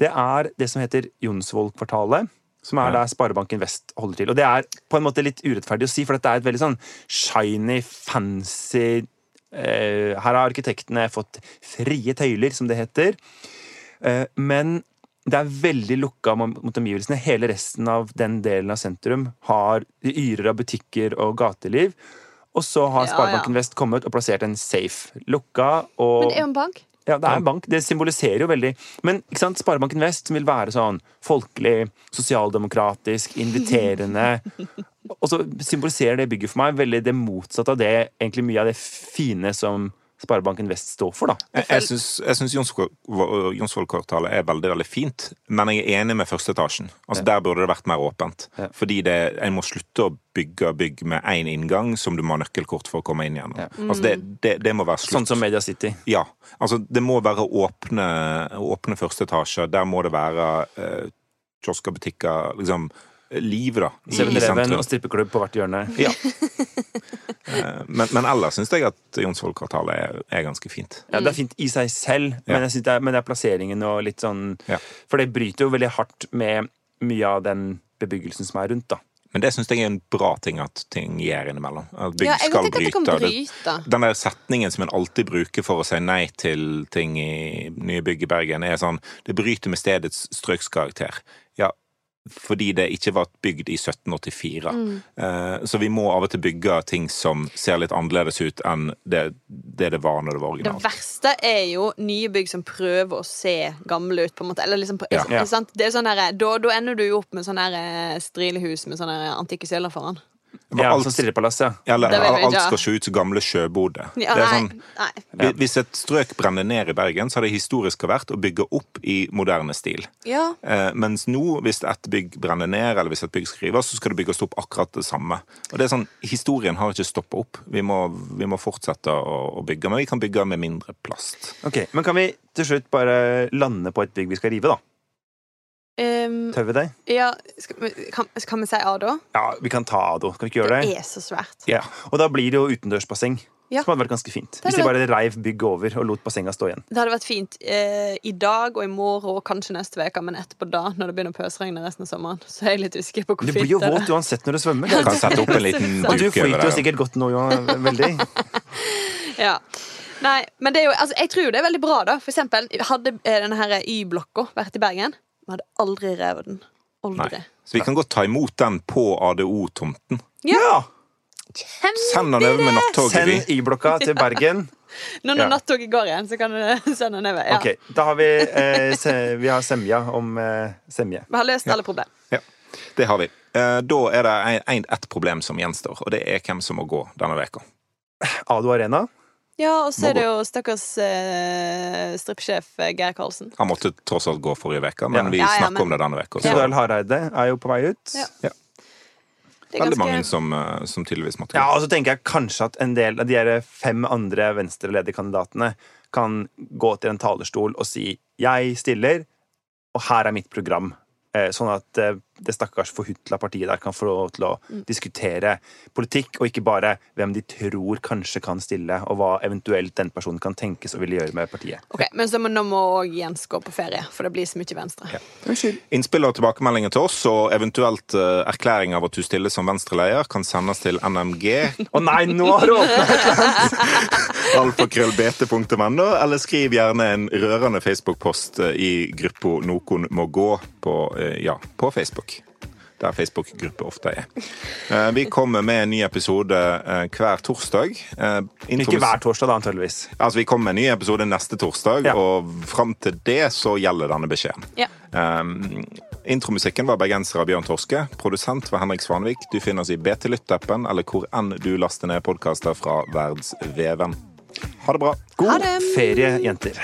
Speaker 3: det er det som heter Jonsvoll-kvartalet. Som er der Sparebanken Vest holder til. Og det er på en måte litt urettferdig å si, for dette er et veldig sånn shiny, fancy eh, Her har arkitektene fått frie tøyler, som det heter. Eh, men det er veldig lukka mot omgivelsene. Hele resten av den delen av sentrum har de yrer av butikker og gateliv. Og så har
Speaker 2: Ja,
Speaker 3: Sparebanken
Speaker 2: ja.
Speaker 3: Vest kommet og plassert en safe. Lukka og
Speaker 2: Men det er jo en bank.
Speaker 3: Ja, det er en bank. Det symboliserer jo veldig. Men ikke sant, Sparebanken Vest som vil være sånn folkelig, sosialdemokratisk, inviterende. Og så symboliserer det bygget for meg veldig det motsatte av det egentlig mye av det fine som Sparebanken Vest står for, da.
Speaker 1: Jeg, jeg syns- Jonsvoll-kvartalet er veldig veldig fint, men jeg er enig med første etasjen. Altså Der burde det vært mer åpent.
Speaker 3: Ja.
Speaker 1: Fordi det, en må slutte å bygge bygg med én inngang som du må ha nøkkelkort for å komme inn igjennom. Altså det, det, det må være slutt.
Speaker 3: Sånn som Media City.
Speaker 1: Ja. Altså, det må være åpne, åpne første etasjer. Der må det være eh, kiosker, butikker, liksom live, da. i- i
Speaker 3: 7-Eleven
Speaker 1: sentrum.
Speaker 3: og strippeklubb på hvert hjørne.
Speaker 1: Ja. Eh, Men, men ellers syns jeg at Jonsvoll-kvartalet er, er ganske fint.
Speaker 3: Ja, Det er fint i seg selv, men, jeg det er, men det er plasseringen og litt sånn
Speaker 1: Ja.
Speaker 3: For det bryter jo veldig hardt med mye av den bebyggelsen som er rundt, da.
Speaker 1: Men det syns jeg er en bra ting at ting gjør innimellom. At bygg
Speaker 2: Ja, jeg
Speaker 1: skal bryte.
Speaker 2: bryte.
Speaker 1: Den der setningen som en alltid bruker for å si nei til ting i nye bygg i Bergen, er sånn Det bryter med stedets strøkskarakter. Ja, fordi det ikke var bygd i 1784.
Speaker 2: Mm.
Speaker 1: Eh, Så vi må av og til bygge ting som ser litt annerledes ut enn det det, det var når det var originalt.
Speaker 2: Det verste er jo nye bygg som prøver å se gamle ut. på en måte Eller liksom,
Speaker 1: Ja.
Speaker 2: ikke sant? Det er sånn der, da, da ender du jo opp med sånn her eh, strilehus med sånne antikke søyler foran.
Speaker 3: Ja,
Speaker 1: alt-
Speaker 3: sånn ja.
Speaker 1: Eller
Speaker 2: Det
Speaker 1: alt skal se ut som gamle sjøboder.
Speaker 2: Ja,
Speaker 1: det sånn, Hvis et strøk brenner ned i Bergen, så har det historisk vært å bygge opp i moderne stil.
Speaker 2: Ja.
Speaker 1: Eh, mens nå, hvis et bygg brenner ned, eller hvis et bygg skriver, så skal det bygges opp akkurat det samme. Og det er sånn, Historien har ikke stoppa opp. Vi må, vi må fortsette å, å bygge, men vi kan bygge med mindre plast.
Speaker 3: Ok, Men kan vi til slutt bare lande på et bygg vi skal rive, da?
Speaker 2: Um,
Speaker 3: Tør vi det?
Speaker 2: ja skal, kan, kan vi si Ado?
Speaker 3: Ja, vi kan ta Ado. Skal vi ikke gjøre
Speaker 2: Det
Speaker 3: det?
Speaker 2: er så svært.
Speaker 3: Ja. Og da blir det jo utendørsbasseng.
Speaker 2: Ja.
Speaker 3: Som hadde vært ganske fint. Hvis de bare reiv bygget over og lot bassenget stå igjen.
Speaker 2: Det hadde vært fint eh, i dag og i morgen og kanskje neste uke, men etterpå da, når det begynner å pøsregne resten av sommeren, så er jeg litt usikker på hvor
Speaker 3: Du
Speaker 2: fint
Speaker 3: blir jo
Speaker 2: det er.
Speaker 3: våt uansett når du svømmer.
Speaker 1: Vi kan sette opp en liten
Speaker 3: Og du flyter jo sikkert godt nå, jo. Veldig.
Speaker 2: Ja. Nei, men det er jo, altså, jeg tror jo det er veldig bra, da. For eksempel, hadde eh, denne Y-blokka vært i Bergen, vi hadde aldri revet den. Aldri.
Speaker 1: Nei. Så vi kan godt ta imot den på ADO-tomten.
Speaker 3: Ja!
Speaker 1: Send den over med nattoget.
Speaker 3: Send
Speaker 1: vi.
Speaker 3: Y-blokka til Bergen.
Speaker 2: Nå når
Speaker 3: Ja.
Speaker 2: nattoget går igjen, så kan du sende den over. Ja.
Speaker 3: Ok, Da har vi, eh, se, vi har semja om eh, semje.
Speaker 2: Vi har løst alle problemer.
Speaker 1: Ja, det har vi. Eh, Da er det ett problem som gjenstår, og det er hvem som må gå denne veka.
Speaker 3: Ado Arena.
Speaker 2: Ja, og så er det jo stakkars eh, strippsjef eh, Geir Karlsen.
Speaker 1: Han måtte tross alt gå forrige uke, men
Speaker 3: Ja.
Speaker 1: vi
Speaker 2: Ja, ja,
Speaker 1: snakker
Speaker 2: men-
Speaker 1: om det denne uka.
Speaker 2: Ja.
Speaker 1: så
Speaker 3: Hareide er jo på vei ut.
Speaker 2: Ja. Det er
Speaker 1: Veldig mange som, eh, som tydeligvis måtte
Speaker 3: Ja, og så tenker jeg kanskje at en del av de fem andre venstrelederkandidatene kan gå til en talerstol og si 'jeg stiller, og her er mitt program'. Eh, Sånn at det stakkars forhutla partiet der kan få lov til å diskutere politikk, og ikke bare hvem de tror kanskje kan stille, og hva eventuelt den personen kan tenkes å ville gjøre med partiet.
Speaker 2: Ok, Men så må, nå må òg Jens gå på ferie, for det blir så mye Venstre.
Speaker 1: Innspill og tilbakemeldinger til oss, og eventuelt uh, erklæring av at du stiller som Venstre-leder, kan sendes til nmg
Speaker 3: Å nei, nå har du åpna!
Speaker 1: et eller skriv gjerne en rørende Facebook-post eh, i gruppa Nokon må gå på, uh, ja, på Facebook. Der Facebook-grupper ofte er. Eh, Vi kommer med en ny episode eh, hver torsdag. Eh,
Speaker 3: Ikke hver torsdag, da, antageligvis.
Speaker 1: Altså, Vi kommer med en ny episode neste torsdag,
Speaker 3: Ja.
Speaker 1: og fram til det så gjelder denne beskjeden.
Speaker 2: Ja.
Speaker 1: Um, intromusikken var bergenser av Bjørn Torske. Produsent var Henrik Svanvik. Du finner oss i BT Lytt-appen eller hvor enn du laster ned podkaster fra Verdsveven. Ha det bra.
Speaker 2: God
Speaker 3: ferie, jenter.